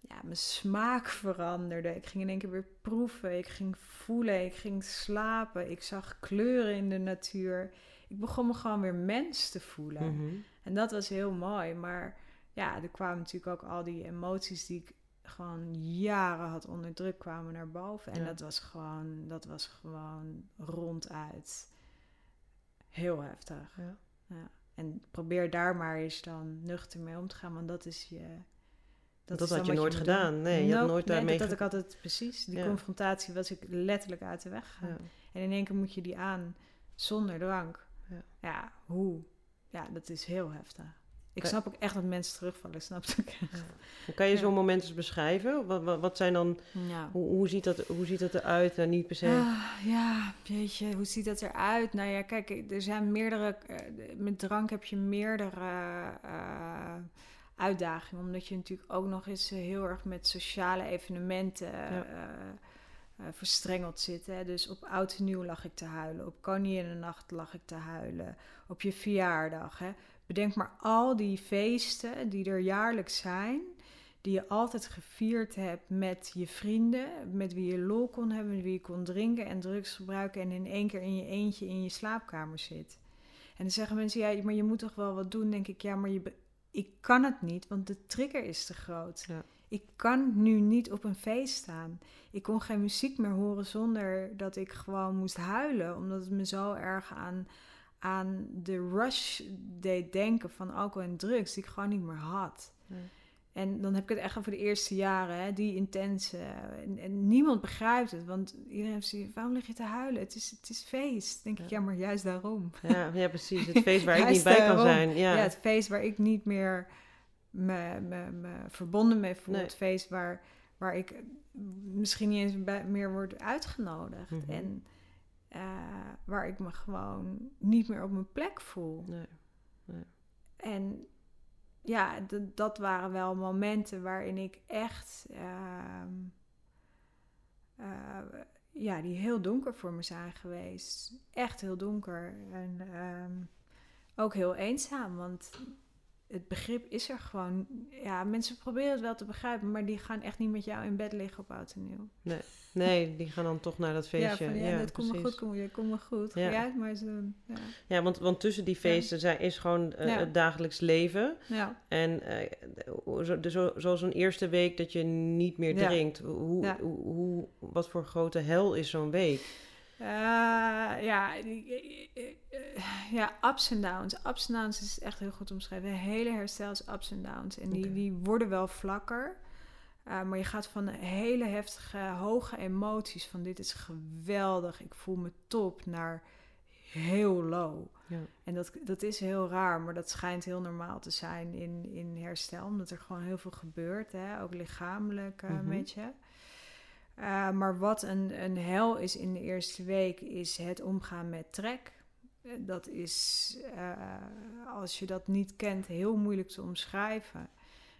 ja, mijn smaak veranderde. Ik ging in één keer weer proeven. Ik ging voelen. Ik ging slapen. Ik zag kleuren in de natuur. Ik begon me gewoon weer mens te voelen. Mhm. En dat was heel mooi. Maar ja, er kwamen natuurlijk ook al die emoties die ik gewoon jaren had onderdrukt, kwamen naar boven. En Ja. dat was gewoon, dat was gewoon ronduit heel heftig. Ja. Ja. En probeer daar maar eens dan nuchter mee om te gaan, want dat is je. Dat, dan had je nooit gedaan. doen. Nee, je had nooit nee, daarmee dat had ik altijd precies. Die Ja. confrontatie was ik letterlijk uit de weg. Ja. En in één keer moet je die aan zonder drank. Ja. Ja, hoe? Ja, dat is heel heftig. Ik snap ook echt dat mensen terugvallen, snap ik. Hoe kan je zo'n moment eens beschrijven? Wat, wat, wat zijn dan, hoe, hoe, ziet dat, hoe ziet dat eruit? Nou, niet per se. Ah, ja, jeetje, hoe ziet dat eruit? Nou ja, kijk, er zijn meerdere... eh, met drank heb je meerdere eh, uitdagingen. Omdat je natuurlijk ook nog eens eh, heel erg met sociale evenementen Ja. eh, eh, verstrengeld zit. Hè? Dus op oud en nieuw lag ik te huilen. Op Koninginnennacht lag ik te huilen. Op je verjaardag. Hè? Bedenk maar al die feesten die er jaarlijks zijn die je altijd gevierd hebt met je vrienden, met wie je lol kon hebben, met wie je kon drinken en drugs gebruiken en in één keer in je eentje in je slaapkamer zit. En dan zeggen mensen, ja, maar je moet toch wel wat doen? denk ik, ja, maar je ik kan het niet, want de trigger is te groot. Ja. Ik kan nu niet op een feest staan. Ik kon geen muziek meer horen zonder dat ik gewoon moest huilen. Omdat het me zo erg aan, aan de rush deed denken van alcohol en drugs die ik gewoon niet meer had. En dan heb ik het echt over de eerste jaren, hè, die intense. En, niemand begrijpt het, want iedereen heeft zoiets waarom lig je te huilen? Het is, het is feest. denk ik, ja, maar juist daarom. Ja, ja precies. Het feest waar ik niet bij kan zijn. Ja. ja. het feest waar ik niet meer me, me, me verbonden mee voel. Het feest waar, waar ik misschien niet eens bij, meer word uitgenodigd. Mhm. En uh, waar ik me gewoon niet meer op mijn plek voel. Nee. nee. En ja, dat waren wel momenten waarin ik echt, uh, uh, ja, die heel donker voor me zijn geweest. Echt heel donker. En um, ook heel eenzaam, want het begrip is er gewoon. Ja, mensen proberen het wel te begrijpen, maar die gaan echt niet met jou in bed liggen op oud en nieuw. Nee, nee die gaan dan toch naar dat feestje. Ja, van, ja, dat komt me goed, kom, je, kom me goed. Ja, ja maar zo. Ja, ja want, want tussen die feesten zijn, is gewoon uh, het dagelijks leven. Ja. En uh, zo, zo, zoals een eerste week dat je niet meer drinkt. Hoe, hoe, hoe, wat voor grote hel is zo'n week? Uh, ja, ja, ups en downs. Ups en downs is echt heel goed omschreven. hele herstel is ups en downs. En die, die worden wel vlakker. Uh, maar je gaat van hele heftige, hoge emoties van dit is geweldig, ik voel me top, naar heel low. Ja. En dat, dat is heel raar, maar dat schijnt heel normaal te zijn in, in herstel. Omdat er gewoon heel veel gebeurt, hè? ook lichamelijk uh, met je. Uh, maar wat een, een hel is in de eerste week, is het omgaan met trek. Eh, dat is, uh, als je dat niet kent, heel moeilijk te omschrijven.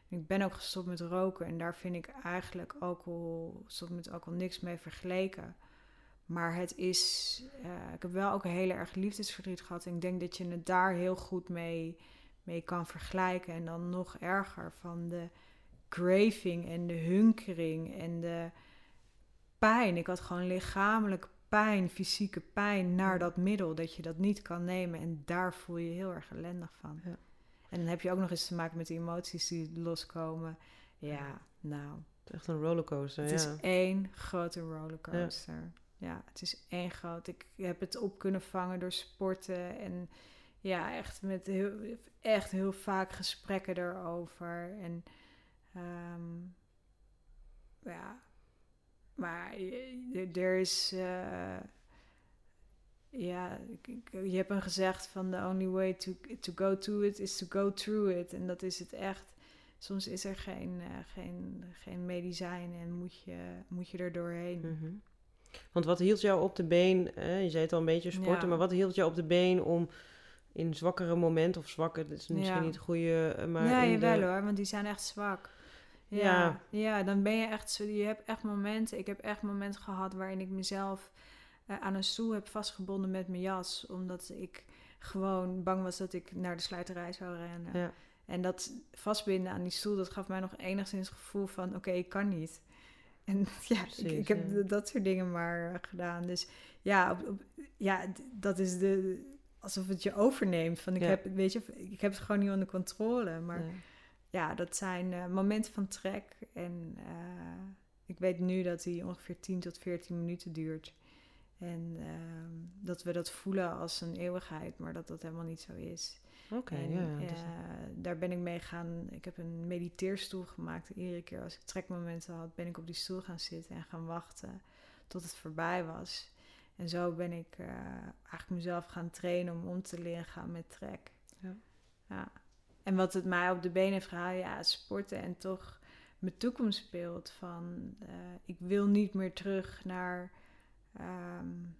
Ik ben ook gestopt met roken en daar vind ik eigenlijk alcohol, stop met alcohol niks mee vergeleken. Maar het is, ik heb wel ook een hele erg liefdesverdriet gehad. En ik denk dat je het daar heel goed mee, mee kan vergelijken. En dan nog erger van de craving en de hunkering en de pijn. Ik had gewoon lichamelijk pijn, fysieke pijn naar dat middel. Dat je dat niet kan nemen. En daar voel je je heel erg ellendig van. Ja. En dan heb je ook nog eens te maken met de emoties die loskomen. Ja, nou. Het is echt een rollercoaster. Het is één grote rollercoaster. Ja. ja, het is één groot. Ik heb het op kunnen vangen door sporten. En ja, echt met heel, echt heel vaak gesprekken erover. En um, ja, maar er is. Uh, ja, je hebt een gezegd van the only way to, to go to it is to go through it. En dat is het echt. Soms is er geen, uh, geen, geen medicijn en moet je, moet je er doorheen. Mm Want wat hield jou op de been? je zei het al een beetje sporten, maar wat hield jou op de been om in zwakkere momenten, of zwakker, dat is misschien ja. niet het goede, eh, maar. Nee, wel hoor, want die zijn echt zwak. Ja, ja, dan ben je echt zo. Je hebt echt momenten. Ik heb echt momenten gehad waarin ik mezelf uh, aan een stoel heb vastgebonden met mijn jas. Omdat ik gewoon bang was dat ik naar de sluiterij zou rennen. Ja. En dat vastbinden aan die stoel, dat gaf mij nog enigszins het gevoel van: oké, ik kan niet. En ja, ik, ik, heb dat soort dingen maar gedaan. Dus ja, op, ja, dat is de. Alsof het je overneemt. Van ik heb, weet je, ik heb het gewoon niet onder controle. Maar ja, dat zijn uh, momenten van trek. En uh, ik weet nu dat die ongeveer 10 tot 14 minuten duurt. En uh, dat we dat voelen als een eeuwigheid, maar dat dat helemaal niet zo is. Oké, ja. Dus... daar ben ik mee gaan. Ik heb een mediteerstoel gemaakt. Iedere keer als ik trekmomenten had, ben ik op die stoel gaan zitten en gaan wachten tot het voorbij was. En zo ben ik eigenlijk mezelf gaan trainen om om te leren gaan met trek. Ja. ja. En wat het mij op de been heeft gehaald, ja, sporten en toch mijn toekomstbeeld van uh, ik wil niet meer terug naar, um,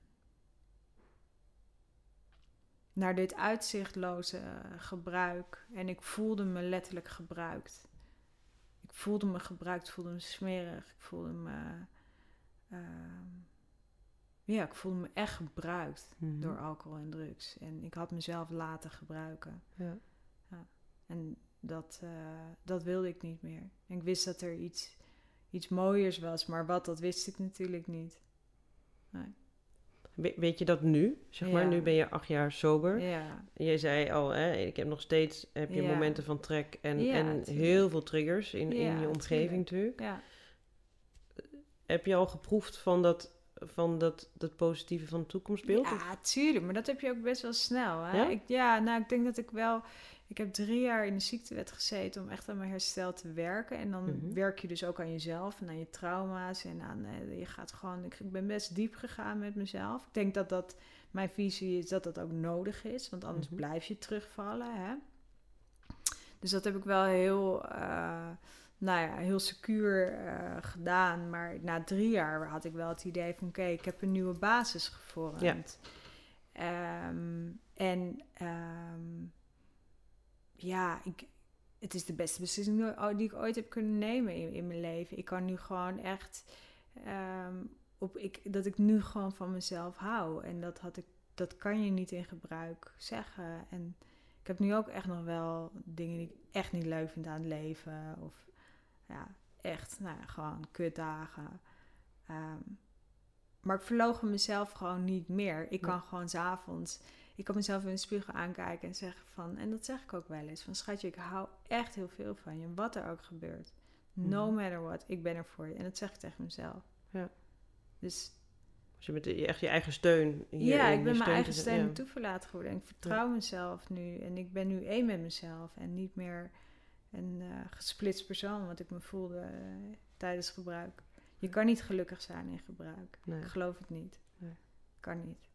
naar dit uitzichtloze gebruik. En ik voelde me letterlijk gebruikt. Ik voelde me gebruikt, voelde me smerig, ik voelde me. Uh, ja, ik voelde me echt gebruikt mm-hmm. door alcohol en drugs. En ik had mezelf laten gebruiken. Ja. En dat, uh, dat wilde ik niet meer. En ik wist dat er iets, iets mooiers was, maar wat, dat wist ik natuurlijk niet. Nee. weet je dat nu? Zeg maar, nu ben je acht jaar sober. Ja. Je zei al, hè, ik heb nog steeds heb je momenten van trek en, en heel veel triggers in, in je omgeving natuurlijk. Ja. Heb je al geproefd van dat van dat, dat positieve van de toekomstbeeld? Ja, tuurlijk. Maar dat heb je ook best wel snel. Hè? Ja? Ik, ja, nou, ik denk dat ik wel... Ik heb drie jaar in de ziektewet gezeten om echt aan mijn herstel te werken. En dan mhm. werk je dus ook aan jezelf en aan je trauma's. En aan, uh, je gaat gewoon... Ik, ben best diep gegaan met mezelf. Ik denk dat dat... Mijn visie is dat dat ook nodig is. Want anders mhm. blijf je terugvallen, hè. Dus dat heb ik wel heel... Uh, nou ja, heel secuur uh, gedaan. Maar na drie jaar had ik wel het idee van... oké, ik heb een nieuwe basis gevormd. Ja. Um, en um, ja, ik, het is de beste beslissing die ik ooit heb kunnen nemen in, in mijn leven. Ik kan nu gewoon echt... Um, op, ik, dat ik nu gewoon van mezelf hou. En dat, had ik, dat kan je niet in gebruik zeggen. En ik heb nu ook echt nog wel dingen die ik echt niet leuk vind aan het leven. Of ja, echt, nou ja, gewoon kutdagen. Um, maar ik verlogen mezelf gewoon niet meer. Ik kan gewoon s'avonds, ik kan mezelf in de spiegel aankijken en zeggen van, en dat zeg ik ook wel eens, van schatje, ik hou echt heel veel van je, wat er ook gebeurt. No mhm. matter what, ik ben er voor je. En dat zeg ik tegen mezelf. Ja. Dus... Dus je bent echt je eigen steun. ja, ik ben mijn eigen steun ja. toeverlaten geworden. En ik vertrouw mezelf nu. En ik ben nu één met mezelf. En niet meer een uh, gesplitst persoon, wat ik me voelde uh, tijdens gebruik. Je kan niet gelukkig zijn in gebruik. Ik geloof het niet. Nee. Kan niet.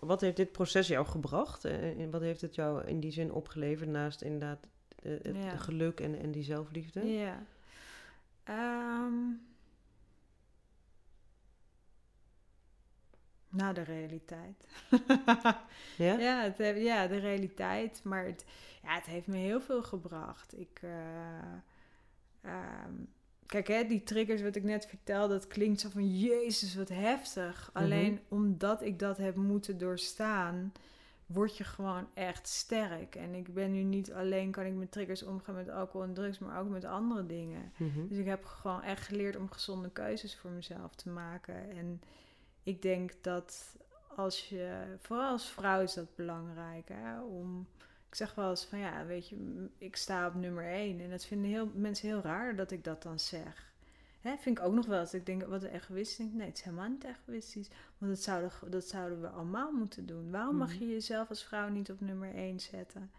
Wat heeft dit proces jou gebracht? Eh, en wat heeft het jou in die zin opgeleverd naast inderdaad het geluk en, en die zelfliefde? Ja. Um, nou, de realiteit. ja? Ja, het, ja, de realiteit. Maar het, ja, het heeft me heel veel gebracht. Ik, uh, kijk, hè, die triggers wat ik net vertelde, dat klinkt zo van Jezus, wat heftig. Mhm. Alleen omdat ik dat heb moeten doorstaan, word je gewoon echt sterk. En ik ben nu niet alleen, kan ik met triggers omgaan met alcohol en drugs, maar ook met andere dingen. Mhm. Dus ik heb gewoon echt geleerd om gezonde keuzes voor mezelf te maken. En ik denk dat als je, vooral als vrouw is dat belangrijk, hè, om ik zeg wel eens van ja, weet je, ik sta op nummer 1. En dat vinden heel, mensen heel raar dat ik dat dan zeg. Hè, vind ik ook nog wel eens. Ik denk, wat een egoïst. Denk, nee, het is helemaal niet egoïstisch. Want dat zouden, dat zouden we allemaal moeten doen. Waarom mag mhm. je jezelf als vrouw niet op nummer 1 zetten?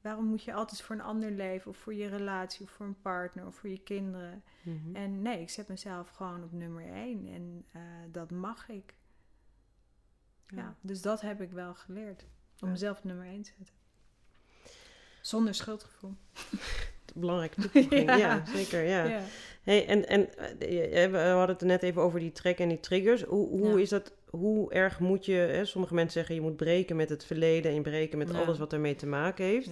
Waarom moet je altijd voor een ander leven, of voor je relatie, of voor een partner, of voor je kinderen? Mhm. En nee, ik zet mezelf gewoon op nummer 1. En uh, dat mag ik. Ja. ja. dus dat heb ik wel geleerd. Om mezelf op nummer 1 te zetten. Zonder schuldgevoel. Belangrijke toevoeging, ja. ja. zeker, ja. ja. Hey, en, en eh, we hadden het net even over die trek en die triggers. Hoe, hoe is dat, hoe erg moet je, hè, sommige mensen zeggen je moet breken met het verleden en breken met alles wat ermee te maken heeft.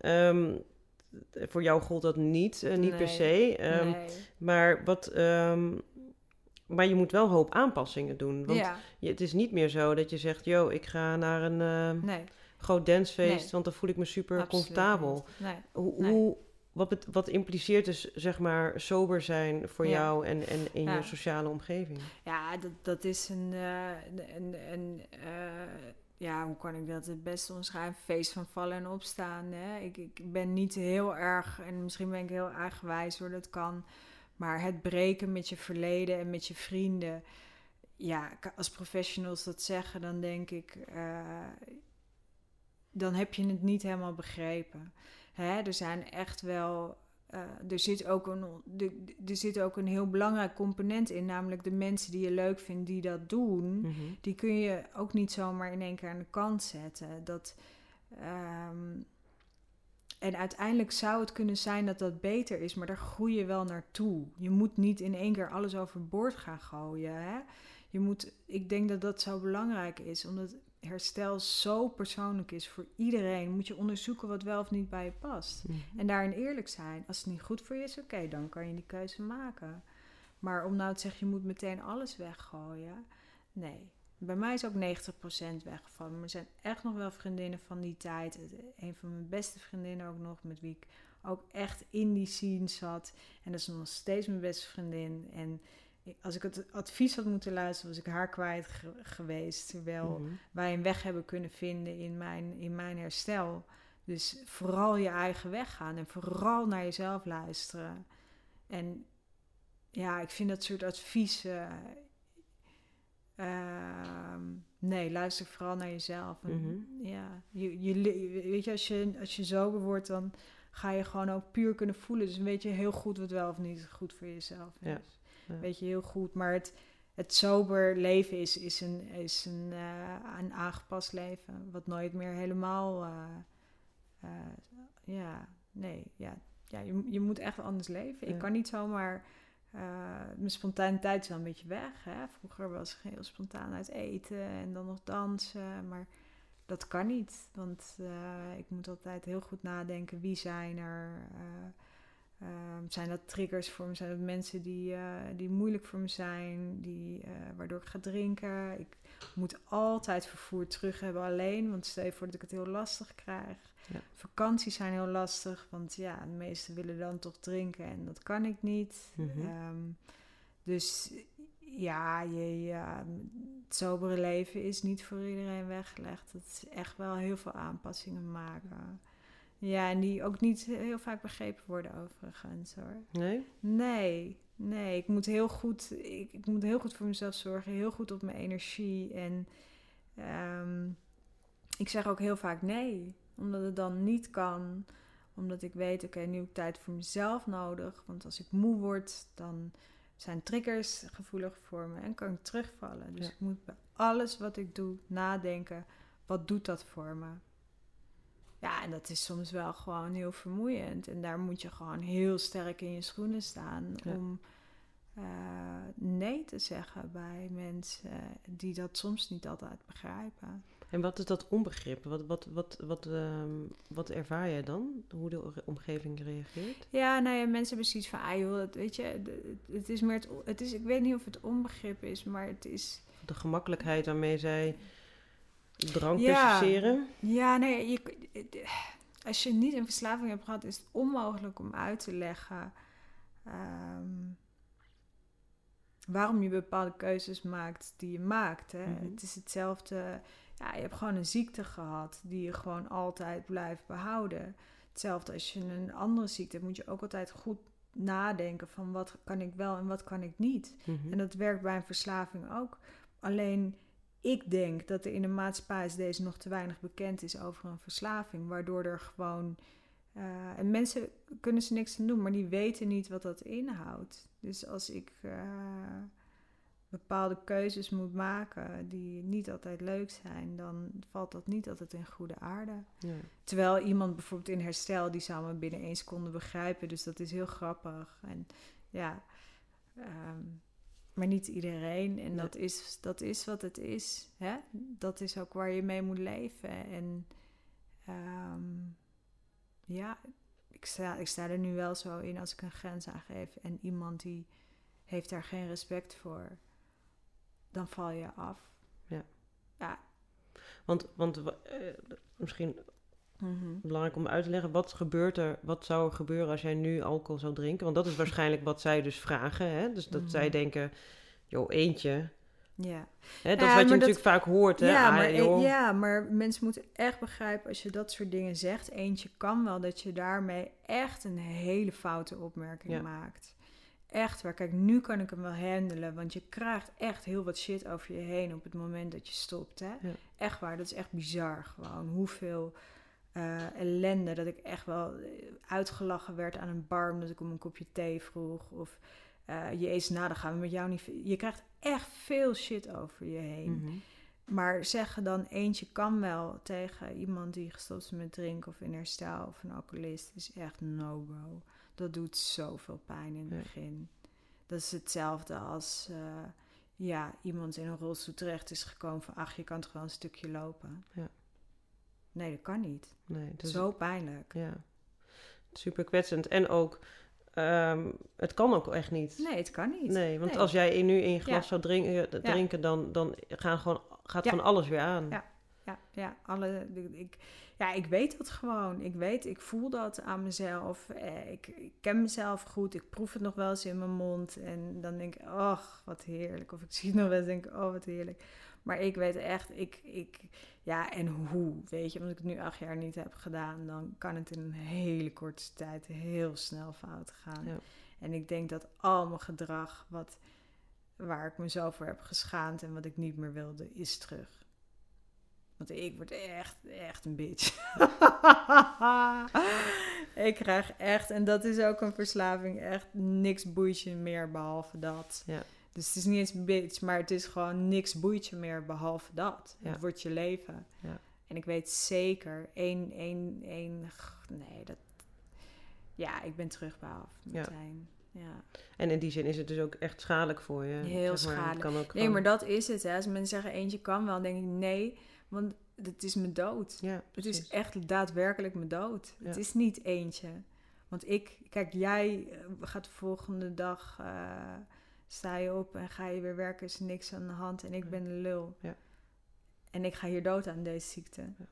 Um, voor jou gold dat niet, uh, niet per se. Um, nee. Maar wat... Um, maar je moet wel hoop aanpassingen doen. Want je, het is niet meer zo dat je zegt: Yo, ik ga naar een. Uh, nee groot dancefeest, want dan voel ik me super comfortabel. Nee. Hoe, hoe, wat, wat impliceert dus, zeg maar, sober zijn voor jou en, en in je sociale omgeving? Ja, dat, dat is een, uh, een, een uh, ja, hoe kan ik dat het beste omschrijven? Feest van vallen en opstaan. Hè? Ik, ik ben niet heel erg, en misschien ben ik heel eigenwijs hoor, dat kan. Maar het breken met je verleden en met je vrienden. Ja, als professionals dat zeggen, dan denk ik, uh, dan heb je het niet helemaal begrepen. Hè? Er zijn echt wel. Uh, er, zit ook een, er, zit ook een heel belangrijk component in, namelijk de mensen die je leuk vindt die dat doen, mhm. die kun je ook niet zomaar in één keer aan de kant zetten. Dat, um, en uiteindelijk zou het kunnen zijn dat dat beter is, maar daar groei je wel naartoe. Je moet niet in één keer alles overboord gaan gooien. Hè? Je moet, ik denk dat dat zo belangrijk is, omdat herstel zo persoonlijk is voor iedereen, moet je onderzoeken wat wel of niet bij je past. Mhm. En daarin eerlijk zijn. Als het niet goed voor je is, oké, dan kan je die keuze maken. Maar om nou te zeggen, je moet meteen alles weggooien. Nee. Bij mij is ook 90% weggevallen. Maar er zijn echt nog wel vriendinnen van die tijd. Een van mijn beste vriendinnen ook nog, met wie ik ook echt in die scene zat. En dat is nog steeds mijn beste vriendin. En als ik het advies had moeten luisteren, was ik haar kwijt geweest. Terwijl mhm. wij een weg hebben kunnen vinden in mijn, in mijn herstel. Dus vooral je eigen weg gaan en vooral naar jezelf luisteren. En ja, ik vind dat soort adviezen. Ehm, nee, luister vooral naar jezelf. Mhm. Ja, je, je, weet je als, je, als je sober wordt, dan ga je gewoon ook puur kunnen voelen. Dus dan weet je heel goed wat wel of niet goed voor jezelf is. Ja. Weet je heel goed. Maar het, het sober leven is, is, een, is een, uh, een aangepast leven. Wat nooit meer helemaal. Uh, uh, ja, nee. Ja, ja je, je moet echt anders leven. Ik kan niet zomaar. mijn spontaniteit is wel een beetje weg. Hè? Vroeger was ik heel spontaan uit eten en dan nog dansen. Maar dat kan niet. Want ik moet altijd heel goed nadenken wie zijn er. Um, zijn dat triggers voor me? Zijn dat mensen die, uh, die moeilijk voor me zijn? Die, uh, waardoor ik ga drinken? Ik moet altijd vervoer terug hebben alleen. Want stel je voor dat ik het heel lastig krijg. Ja. Vakanties zijn heel lastig. Want ja, de meesten willen dan toch drinken. En dat kan ik niet. Mm -hmm. dus ja, je, ja, het sobere leven is niet voor iedereen weggelegd. Het is echt wel heel veel aanpassingen maken. Ja, en die ook niet heel vaak begrepen worden overigens hoor. Nee? Nee, nee. Ik moet heel goed, ik, ik moet heel goed voor mezelf zorgen, heel goed op mijn energie. En um, ik zeg ook heel vaak nee, omdat het dan niet kan. Omdat ik weet, oké, nu heb ik tijd voor mezelf nodig. Want als ik moe word, dan zijn triggers gevoelig voor me en kan ik terugvallen. Dus ik moet bij alles wat ik doe nadenken, wat doet dat voor me? Ja, en dat is soms wel gewoon heel vermoeiend. En daar moet je gewoon heel sterk in je schoenen staan om uh, nee te zeggen bij mensen die dat soms niet altijd begrijpen. En wat is dat onbegrip? Wat, wat, wat, wat, um, wat ervaar jij dan? Hoe de omgeving reageert? Ja, nou ja, mensen hebben zoiets van, ah joh, weet je, het is meer het, het is, ik weet niet of het onbegrip is, maar het is... De gemakkelijkheid waarmee zij drank ja, Ja, nee, je, als je niet een verslaving hebt gehad, is het onmogelijk om uit te leggen ehm, waarom je bepaalde keuzes maakt die je maakt. Hè? Mhm. Het is hetzelfde. Ja, je hebt gewoon een ziekte gehad die je gewoon altijd blijft behouden. Hetzelfde als je een andere ziekte hebt, moet je ook altijd goed nadenken van wat kan ik wel en wat kan ik niet. Mhm. En dat werkt bij een verslaving ook. Alleen ik denk dat er in de maatschappij deze nog te weinig bekend is over een verslaving. Waardoor er gewoon. Uh, en mensen kunnen ze niks aan doen, maar die weten niet wat dat inhoudt. Dus als ik uh, bepaalde keuzes moet maken die niet altijd leuk zijn, dan valt dat niet altijd in goede aarde. Ja. Terwijl iemand bijvoorbeeld in herstel, die zou me binnen één seconde begrijpen. Dus dat is heel grappig. En ja. Um, maar niet iedereen. En dat, is, dat is wat het is. Hè? Dat is ook waar je mee moet leven. En um, ja, ik sta, ik sta er nu wel zo in als ik een grens aangeef. En iemand die heeft daar geen respect voor. Dan val je af. Ja. Ja. Want, want uh, misschien mm belangrijk om uit te leggen. Wat gebeurt er, wat zou er gebeuren als jij nu alcohol zou drinken? Want dat is waarschijnlijk wat zij dus vragen. Hè? Dus dat zij mhm. denken, joh, eentje. Ja. Hè, dat is wat je natuurlijk vaak hoort. Hè? Ja, ah, maar, ja, maar mensen moeten echt begrijpen als je dat soort dingen zegt. Eentje kan wel dat je daarmee echt een hele foute opmerking maakt. Echt waar. Kijk, nu kan ik hem wel handelen. Want je krijgt echt heel wat shit over je heen op het moment dat je stopt. Hè? Echt waar. Dat is echt bizar gewoon. Hoeveel uh, ellende. Dat ik echt wel eh, uitgelachen werd aan een bar omdat ik om een kopje thee vroeg. Of uh, jezus, nou dan gaan we met jou niet... Je krijgt echt veel shit over je heen. Mhm. Maar zeggen dan eentje kan wel tegen iemand die gestopt is met drinken of in herstel of een alcoholist is echt no-go. Dat doet zoveel pijn in het begin. Dat is hetzelfde als ja, iemand in een rolstoel terecht is gekomen van ach, je kan toch wel een stukje lopen. Ja. Nee, dat kan niet. Nee, dus, Zo pijnlijk. Ja. Super kwetsend. En ook, um, het kan ook echt niet. Nee, het kan niet. Nee, want als jij nu in je glas zou drinken, drinken dan, dan gaan gewoon, gaat ja. gewoon alles weer aan. Ja. ja, ja. Alle, ik, ja, ik weet dat gewoon. Ik weet, ik voel dat aan mezelf. Eh, ik, ik, ken mezelf goed. Ik proef het nog wel eens in mijn mond. En dan denk ik, oh, wat heerlijk. Of ik zie het nog wel eens denk ik, oh, wat heerlijk. Maar ik weet echt, ik, ik, ja, en hoe, weet je. Omdat ik het nu acht jaar niet heb gedaan, dan kan het in een hele korte tijd heel snel fout gaan. Ja. En ik denk dat al mijn gedrag, wat, waar ik me zo voor heb geschaamd en wat ik niet meer wilde, is terug. Want ik word echt, echt een bitch. ik krijg echt, en dat is ook een verslaving, echt niks boeit je meer behalve dat. Ja. Dus het is niet eens bitch, maar het is gewoon niks boeit je meer behalve dat. Het wordt je leven. Ja. En ik weet zeker, één, één, één, nee, dat, ja, ik ben terug meteen. Ja. En in die zin is het dus ook echt schadelijk voor je. Heel schadelijk. Kan ook nee, maar dat is het. Hè. Als mensen zeggen eentje kan wel, dan denk ik nee, want het is mijn dood. Ja, het is echt daadwerkelijk mijn dood. Het is niet eentje. Want ik, kijk, jij eh, gaat de volgende dag, uh, sta je op en ga je weer werken, is niks aan de hand en ik ben de lul. Ja. En ik ga hier dood aan deze ziekte. Ja.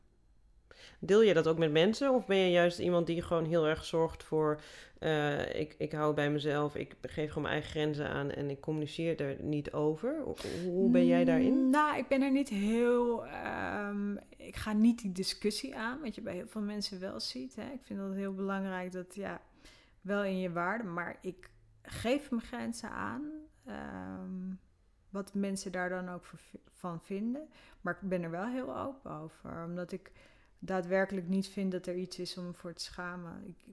Deel je dat ook met mensen? Of ben je juist iemand die gewoon heel erg zorgt voor... Uh, ik, ik hou bij mezelf, ik geef gewoon mijn eigen grenzen aan... en ik communiceer er niet over? Hoe ben jij daarin? Nou, ik ben er niet heel... Um, ik ga niet die discussie aan, wat je bij heel veel mensen wel ziet. Hè? Ik vind dat heel belangrijk dat, ja, wel in je waarde... maar ik geef mijn grenzen aan... Um, wat mensen daar dan ook van vinden. Maar ik ben er wel heel open over. Omdat ik daadwerkelijk niet vind dat er iets is om voor te schamen. Ik,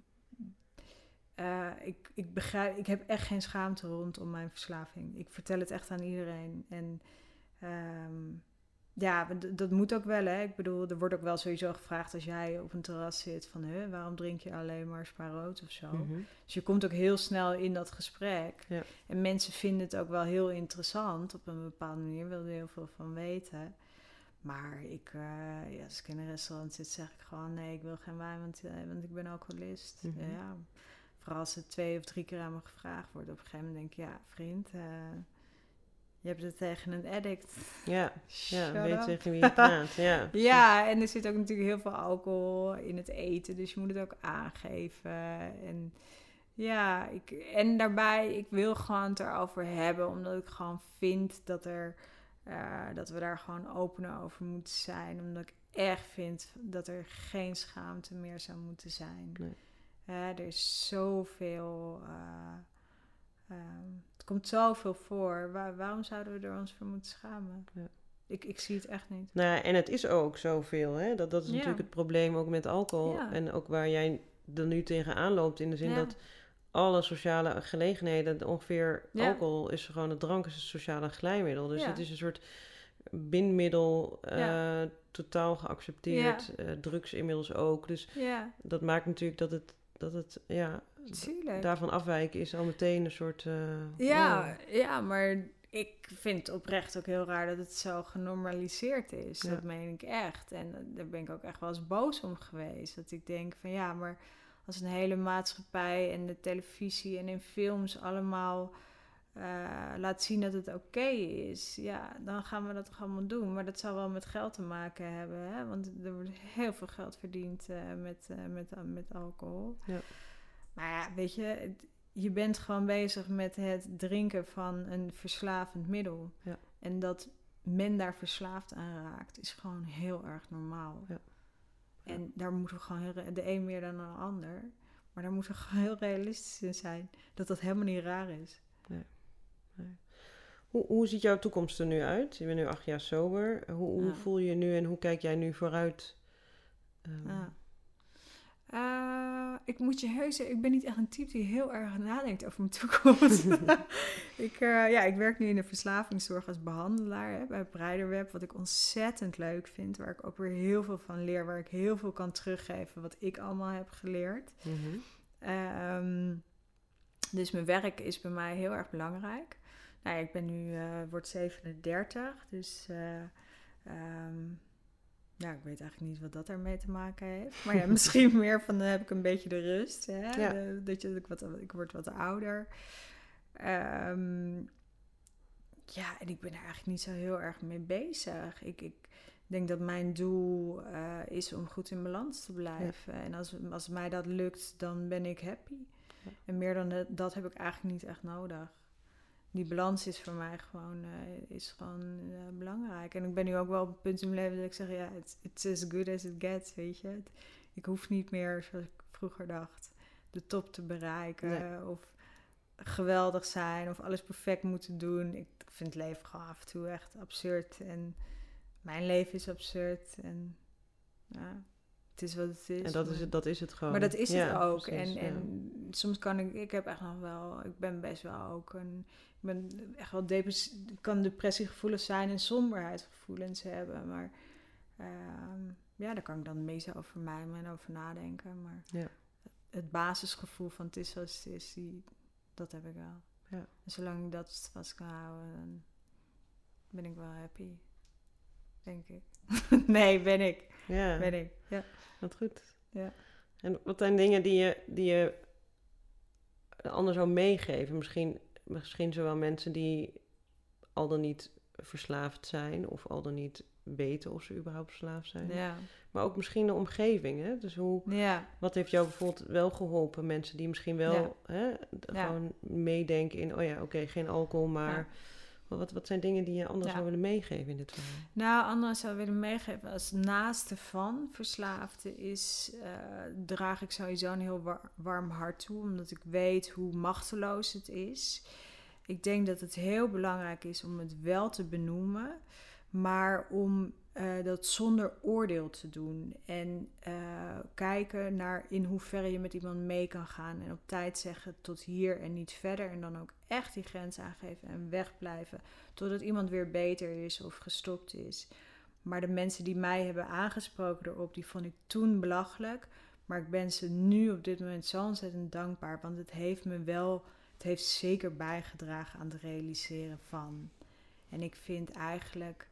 uh, ik, ik, begrijp, ik heb echt geen schaamte rondom mijn verslaving. Ik vertel het echt aan iedereen. En um, ja, dat moet ook wel. Hè? Ik bedoel, er wordt ook wel sowieso gevraagd als jij op een terras zit van hè, waarom drink je alleen maar spaarrood of zo. Mhm. Dus je komt ook heel snel in dat gesprek. Ja. En mensen vinden het ook wel heel interessant op een bepaalde manier, willen er heel veel van weten. Maar ik, uh, ja, als ik in een restaurant zit, zeg ik gewoon nee, ik wil geen wijn, want, uh, want ik ben alcoholist. Mm ja, vooral als het twee of drie keer aan me gevraagd wordt. Op een gegeven moment denk ik, ja, vriend, uh, je hebt het tegen een addict. Ja, ja weet tegen wie je praat. Ja, ja, en er zit ook natuurlijk heel veel alcohol in het eten, dus je moet het ook aangeven. En ja, ik, en daarbij, ik wil gewoon het erover hebben, omdat ik gewoon vind dat er uh, dat we daar gewoon open over moeten zijn. Omdat ik echt vind dat er geen schaamte meer zou moeten zijn. Nee. Uh, er is zoveel. Uh, het komt zoveel voor. waarom zouden we er ons voor moeten schamen? Ja. Ik, ik zie het echt niet. Nou, en het is ook zoveel. Hè? Dat, dat is natuurlijk het probleem ook met alcohol. En ook waar jij er nu tegenaan loopt. In de zin dat alle sociale gelegenheden, ongeveer alcohol is gewoon, het drank is een sociale glijmiddel. Dus het is een soort bindmiddel, uh, totaal geaccepteerd. Uh, drugs inmiddels ook. Dus dat maakt natuurlijk dat het, dat het ja, daarvan afwijken is al meteen een soort... Uh, ja, ja, maar ik vind oprecht ook heel raar dat het zo genormaliseerd is. Dat meen ik echt. En daar ben ik ook echt wel eens boos om geweest. Dat ik denk van ja, maar als een hele maatschappij en de televisie en in films allemaal uh, laat zien dat het oké is, ja, dan gaan we dat toch allemaal doen. Maar dat zou wel met geld te maken hebben, hè? want er wordt heel veel geld verdiend uh, met, uh, met, met alcohol. Ja. Maar ja, weet je, je bent gewoon bezig met het drinken van een verslavend middel. Ja. En dat men daar verslaafd aan raakt, is gewoon heel erg normaal. Ja. En daar moeten we gewoon heel, de een meer dan de ander. Maar daar moeten we gewoon heel realistisch in zijn. Dat dat helemaal niet raar is. Nee. nee. Hoe, hoe ziet jouw toekomst er nu uit? Je bent nu acht jaar sober. Hoe, hoe voel je je nu en hoe kijk jij nu vooruit? Um, uh, ik moet je heus ik ben niet echt een type die heel erg nadenkt over mijn toekomst. ik, uh, ja, ik werk nu in de verslavingszorg als behandelaar hè, bij Breiderweb, wat ik ontzettend leuk vind. Waar ik ook weer heel veel van leer, waar ik heel veel kan teruggeven wat ik allemaal heb geleerd. Mm -hmm. dus mijn werk is bij mij heel erg belangrijk. Nou, ja, ik ben nu, uh, word 37, dus... Um, ja, ik weet eigenlijk niet wat dat ermee te maken heeft. Maar ja, misschien meer van dan heb ik een beetje de rust. Hè? Ja. dat je, ik, wat, ik word wat ouder. Um, ja, en ik ben er eigenlijk niet zo heel erg mee bezig. Ik, ik denk dat mijn doel eh, is om goed in balans te blijven. En als, als mij dat lukt, dan ben ik happy. En meer dan dat heb ik eigenlijk niet echt nodig. Die balans is voor mij gewoon, uh, is gewoon uh, belangrijk. En ik ben nu ook wel op het punt in mijn leven dat ik zeg, ja, it's, it's as good as it gets, weet je. ik hoef niet meer, zoals ik vroeger dacht, de top te bereiken. Of geweldig zijn of alles perfect moeten doen. Ik vind het leven gewoon af en toe echt absurd. En mijn leven is absurd. En ja, het is wat het is. En dat, is, het, dat is het gewoon. Maar dat is het ook. en, en soms kan ik, ik heb echt nog wel, ik ben best wel ook een, ik ben echt wel depressief, kan depressiegevoelens zijn en somberheidsgevoelens hebben. Maar uh, ja, daar kan ik dan meestal over mij en over nadenken. Maar ja. het basisgevoel van het is zoals het is, die, dat heb ik wel. Ja. En zolang ik dat vast kan houden, dan ben ik wel happy. Denk ik. nee, ben ik. Ja. Ben ik. Ja. Wat goed. Ja. En wat zijn dingen die je, die je anders zou meegeven? Misschien, misschien zowel mensen die al dan niet verslaafd zijn of al dan niet weten of ze überhaupt verslaafd zijn. Ja. Maar ook misschien de omgeving. Hè? Dus hoe, ja. wat heeft jou bijvoorbeeld wel geholpen? Mensen die misschien wel hè, gewoon meedenken in, oh ja, oké, geen alcohol, maar wat, wat zijn dingen die je anders zou willen meegeven in dit verhaal? Nou, anders zou willen meegeven als naaste van verslaafde is, uh, draag ik sowieso een heel warm hart toe, omdat ik weet hoe machteloos het is. Ik denk dat het heel belangrijk is om het wel te benoemen, maar om uh, dat zonder oordeel te doen. En uh, kijken naar in hoeverre je met iemand mee kan gaan. En op tijd zeggen tot hier en niet verder. En dan ook echt die grens aangeven en wegblijven. Totdat iemand weer beter is of gestopt is. Maar de mensen die mij hebben aangesproken erop, die vond ik toen belachelijk. Maar ik ben ze nu op dit moment zo ontzettend dankbaar. Want het heeft me wel, het heeft zeker bijgedragen aan het realiseren van. En ik vind eigenlijk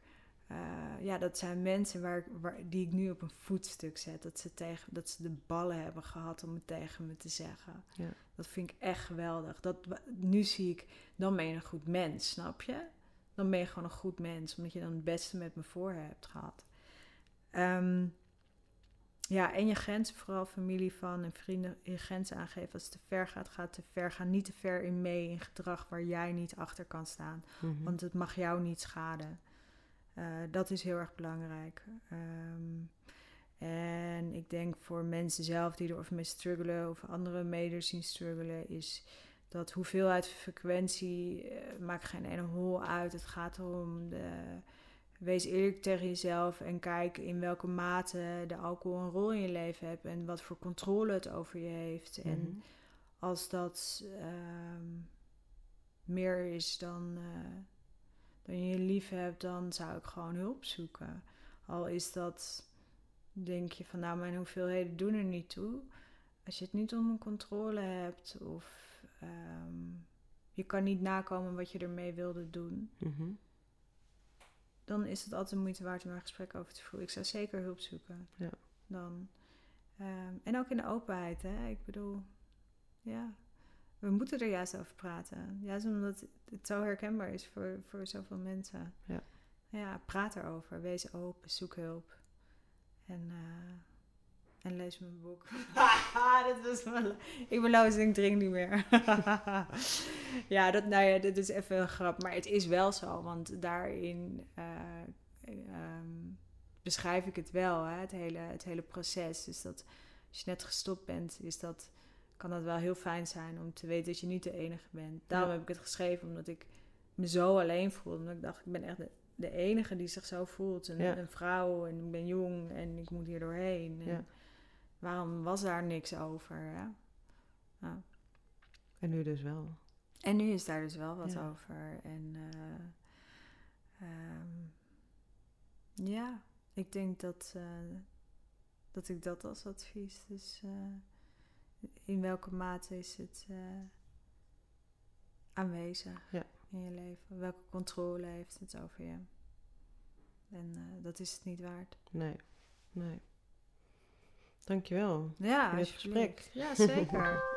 uh, ja, dat zijn mensen waar, waar, die ik nu op een voetstuk zet. Dat ze, tegen, dat ze de ballen hebben gehad om het tegen me te zeggen. Ja. Dat vind ik echt geweldig. Dat, nu zie ik, dan ben je een goed mens, snap je? Dan ben je gewoon een goed mens, omdat je dan het beste met me voor hebt gehad. Um, ja, en je grenzen, vooral familie van en vrienden, je grenzen aangeven. Als het te ver gaat, gaat te ver. Ga niet te ver in mee in gedrag waar jij niet achter kan staan. Mhm. Want het mag jou niet schaden. Uh, dat is heel erg belangrijk. Um, en ik denk voor mensen zelf die er mee struggelen of andere meders zien struggelen, is dat hoeveelheid frequentie uh, maakt geen ene hol uit. Het gaat erom de, wees eerlijk tegen jezelf en kijk in welke mate de alcohol een rol in je leven heeft en wat voor controle het over je heeft. En mhm. als dat um, meer is dan. Uh, dan je lief hebt, dan zou ik gewoon hulp zoeken. Al is dat, denk je van nou, mijn hoeveelheden doen er niet toe. Als je het niet onder controle hebt of ehm, je kan niet nakomen wat je ermee wilde doen, mhm. dan is het altijd moeite waard om een gesprek over te voeren. Ik zou zeker hulp zoeken. Ja. Dan. Um, en ook in de openheid, hè. Ik bedoel, ja we moeten er juist over praten. Juist omdat het zo herkenbaar is voor, voor zoveel mensen. Ja. ja, praat erover. Wees open, zoek hulp. En, uh, en lees mijn boek. dat was. Ik ben lauw, ik drink niet meer. ja, dat, nou ja, dit is even een grap. Maar het is wel zo, want daarin uh, um, beschrijf ik het wel, hè, het, hele, het hele proces. Dus dat als je net gestopt bent, is dat kan dat wel heel fijn zijn om te weten dat je niet de enige bent. Daarom heb ik het geschreven, omdat ik me zo alleen voelde. Omdat ik dacht, ik ben echt de, enige die zich zo voelt. Een, een, vrouw en ik ben jong en ik moet hier doorheen. Ja. Waarom was daar niks over? Ja? En nu dus wel. En nu is daar dus wel wat over. En uh, um, ja, ik denk dat, uh, dat ik dat als advies. Dus uh, in welke mate is het uh, aanwezig ja. in je leven? Welke controle heeft het over je? En uh, dat is het niet waard. Nee, nee. Dankjewel. Ja, voor dit gesprek. Ja, zeker.